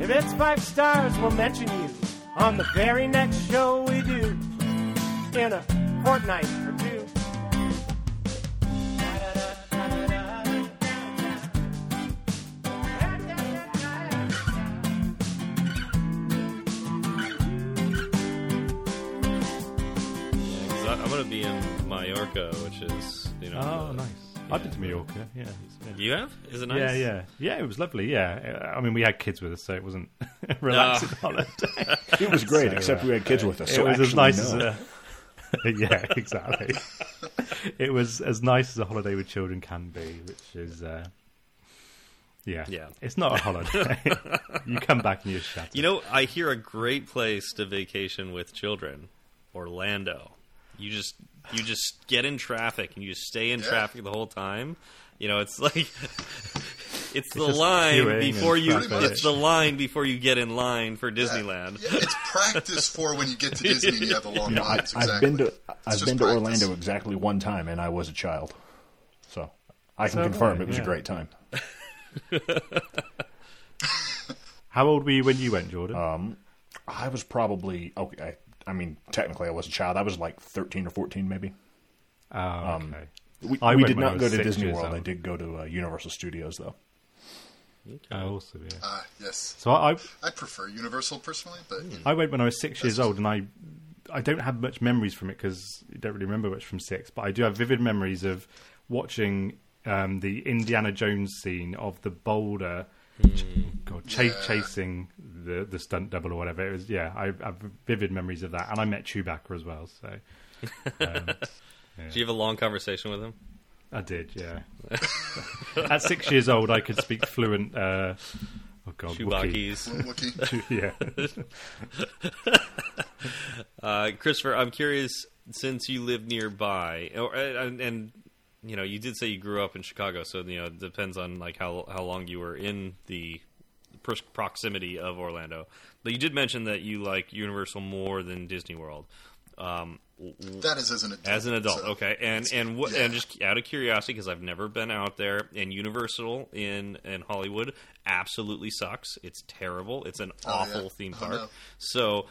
If it's five stars, we'll mention you on the very next show we do. In a fortnight or two. I- I'm going to be in Mallorca, which is you know. Oh, uh, nice. I've been to Mallorca. Yeah. yeah. You have? Is it nice? Yeah, yeah, yeah. It was lovely. Yeah, I mean, we had kids with us, so it wasn't a relaxing holiday. It was great, So, except uh, we had kids with us. it So was as actually, nice no. as a yeah, exactly. it was as nice as a holiday with children can be, which is uh, yeah, Yeah. It's not a holiday. you come back and you're shattered. You know, I hear a great place to vacation with children, Orlando. You just you just get in traffic and you just stay in Yeah. traffic the whole time. You know, it's like it's the just line before you traffic. it's the line before you get in line for Disneyland. Yeah, it's practice for when you get to Disney and you have the long You know, I, lines. I've been to I've been to practice. Orlando exactly one time, and I was a child, so I can So confirm have it was yeah. a great time. How old were you when you went, Jordan? Um, I was probably okay. I, I mean, technically, I was a child. I was like thirteen or fourteen, maybe. oh, um. We, I we did not go to Disney years World. I did go to uh, Universal Studios, though. Oh, also, yeah. Ah, yes. So I, I I prefer Universal personally, but you know, I went when I was six years old, and I I don't have much memories from it because I don't really remember much from six. But I do have vivid memories of watching um, the Indiana Jones scene of the boulder, ch- God, cha- Yeah. chasing the the stunt double or whatever. It was yeah, I have vivid memories of that, and I met Chewbacca as well. So um, Did you have a long conversation with him? I did, yeah. At six years old, I could speak fluent. Uh, oh God, Chewbacca's. Wookiee. yeah. Uh, Christopher, I'm curious since you live nearby, or, and, and you know, you did say you grew up in Chicago, so you know, it depends on like how how long you were in the pros- proximity of Orlando. But you did mention that you like Universal more than Disney World. Um, that is as an adult. as an adult, so- okay, and and what, yeah. and just out of curiosity, because I've never been out there, and Universal in in Hollywood absolutely sucks. It's terrible. It's an Oh, yeah. awful theme Oh, park. no. So,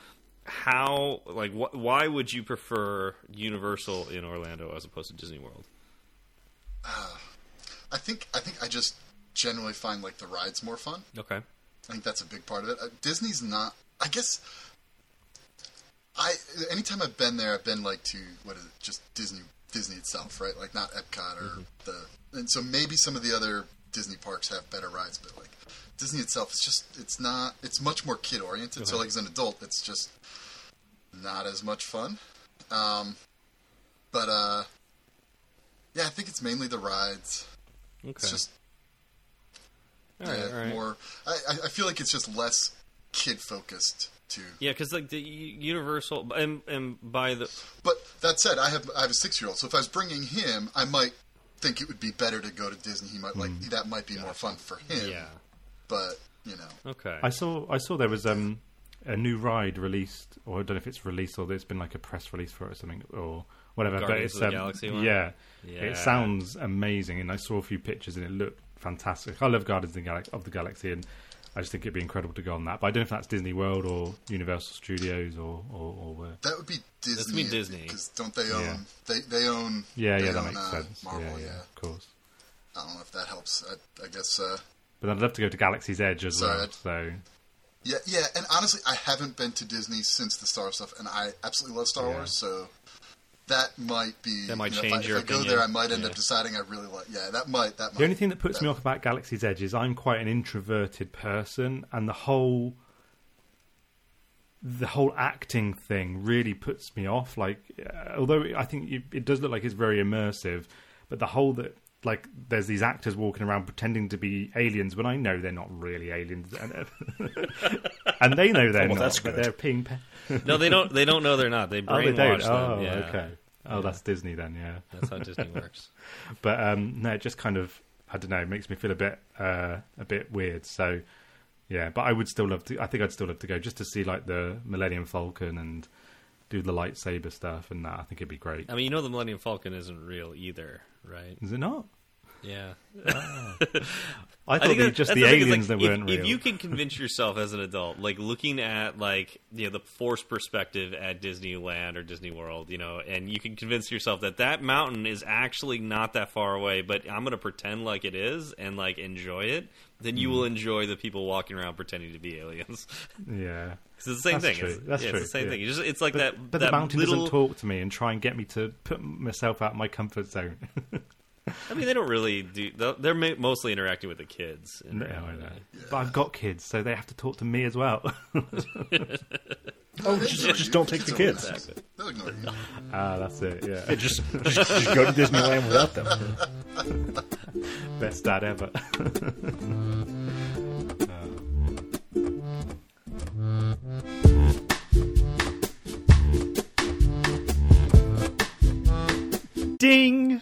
how like wh- why would you prefer Universal in Orlando as opposed to Disney World? I think I think I just generally find like the rides more fun. Okay, I think that's a big part of it. Uh, Disney's not. I guess. I anytime I've been there, I've been like to what is it? Just Disney Disney itself, right? Like not Epcot or the. And so maybe some of the other Disney parks have better rides, but like Disney itself, it's just it's not. It's much more kid oriented. So like as an adult, it's just not as much fun. Um, but uh, yeah, I think it's mainly the rides. okay, It's just all right, yeah, all right. more. I, I- I feel like it's just less kid focused too. Yeah, because like the Universal and and by the But that said, I have I have a six year old, so if I was bringing him, I might think it would be better to go to Disney. He might like that might be more fun for him. yeah, But you know, okay, I saw I saw there was um, a new ride released, or I don't know if it's released or there's been like a press release for it or something or whatever. but it's of the um, Galaxy one? Yeah, Yeah. it sounds amazing, and I saw a few pictures and it looked fantastic. I love Guardians of the, Galaxy, of the Galaxy, and I just think it'd be incredible to go on that. But I don't know if that's Disney World or Universal Studios or or, or where. that would be Disney. That's be Disney. because don't they own Yeah. they they own Yeah, they yeah, that own, makes uh, sense. Marvel, yeah, yeah, yeah, of course. I don't know if that helps. I, I guess. Uh, But I'd love to go to Galaxy's Edge as Sorry, well. I'd- So yeah, yeah, and honestly, I haven't been to Disney since the Star Wars stuff, and I absolutely love Star Yeah. Wars, so. That might be. That might you know, if change I, your if I go opinion. there, I might end Yeah. up deciding I really like. Yeah, that might. That might. The only thing that puts that- me off about Galaxy's Edge is I'm quite an introverted person, and the whole the whole acting thing really puts me off. Like, uh, although I think it, it does look like it's very immersive, but the whole that like there's these actors walking around pretending to be aliens when I know they're not really aliens, and, and they know they're well, not, that's but good. they're being. No, they don't. They don't know they're not. They oh, they brainwash don't. them. Oh, yeah. okay. Oh, that's Disney then. Yeah. That's how Disney works. but um, no, it just kind of I don't know, it makes me feel a bit uh, a bit weird. So yeah, but I would still love to. I think I'd still love to go just to see like the Millennium Falcon and do the lightsaber stuff and that. I think it'd be great. I mean, you know, the Millennium Falcon isn't real either, right? Is it not? Yeah. I thought think they were that- just the aliens like, that if, weren't if real. you can convince yourself as an adult, like looking at like you know the forced perspective at Disneyland or Disney World, you know, and you can convince yourself that that mountain is actually not that far away, but I'm going to pretend like it is and like enjoy it. Then Mm. you will enjoy the people walking around pretending to be aliens. yeah. it's the same That's thing. true. It's, That's yeah, true, It's the same yeah. thing. You just, it's like But, that. but that the mountain little, doesn't talk to me and try and get me to put myself out of my comfort zone. I mean, they don't really do. They're they're mostly interacting with the kids. in no, I know. But I've got kids, so they have to talk to me as well. Oh, just, just don't take the kids. Exactly. They'll ignore you. ah, that's it. Yeah, Yeah, just, just just go to Disneyland without them. best dad ever. Ding.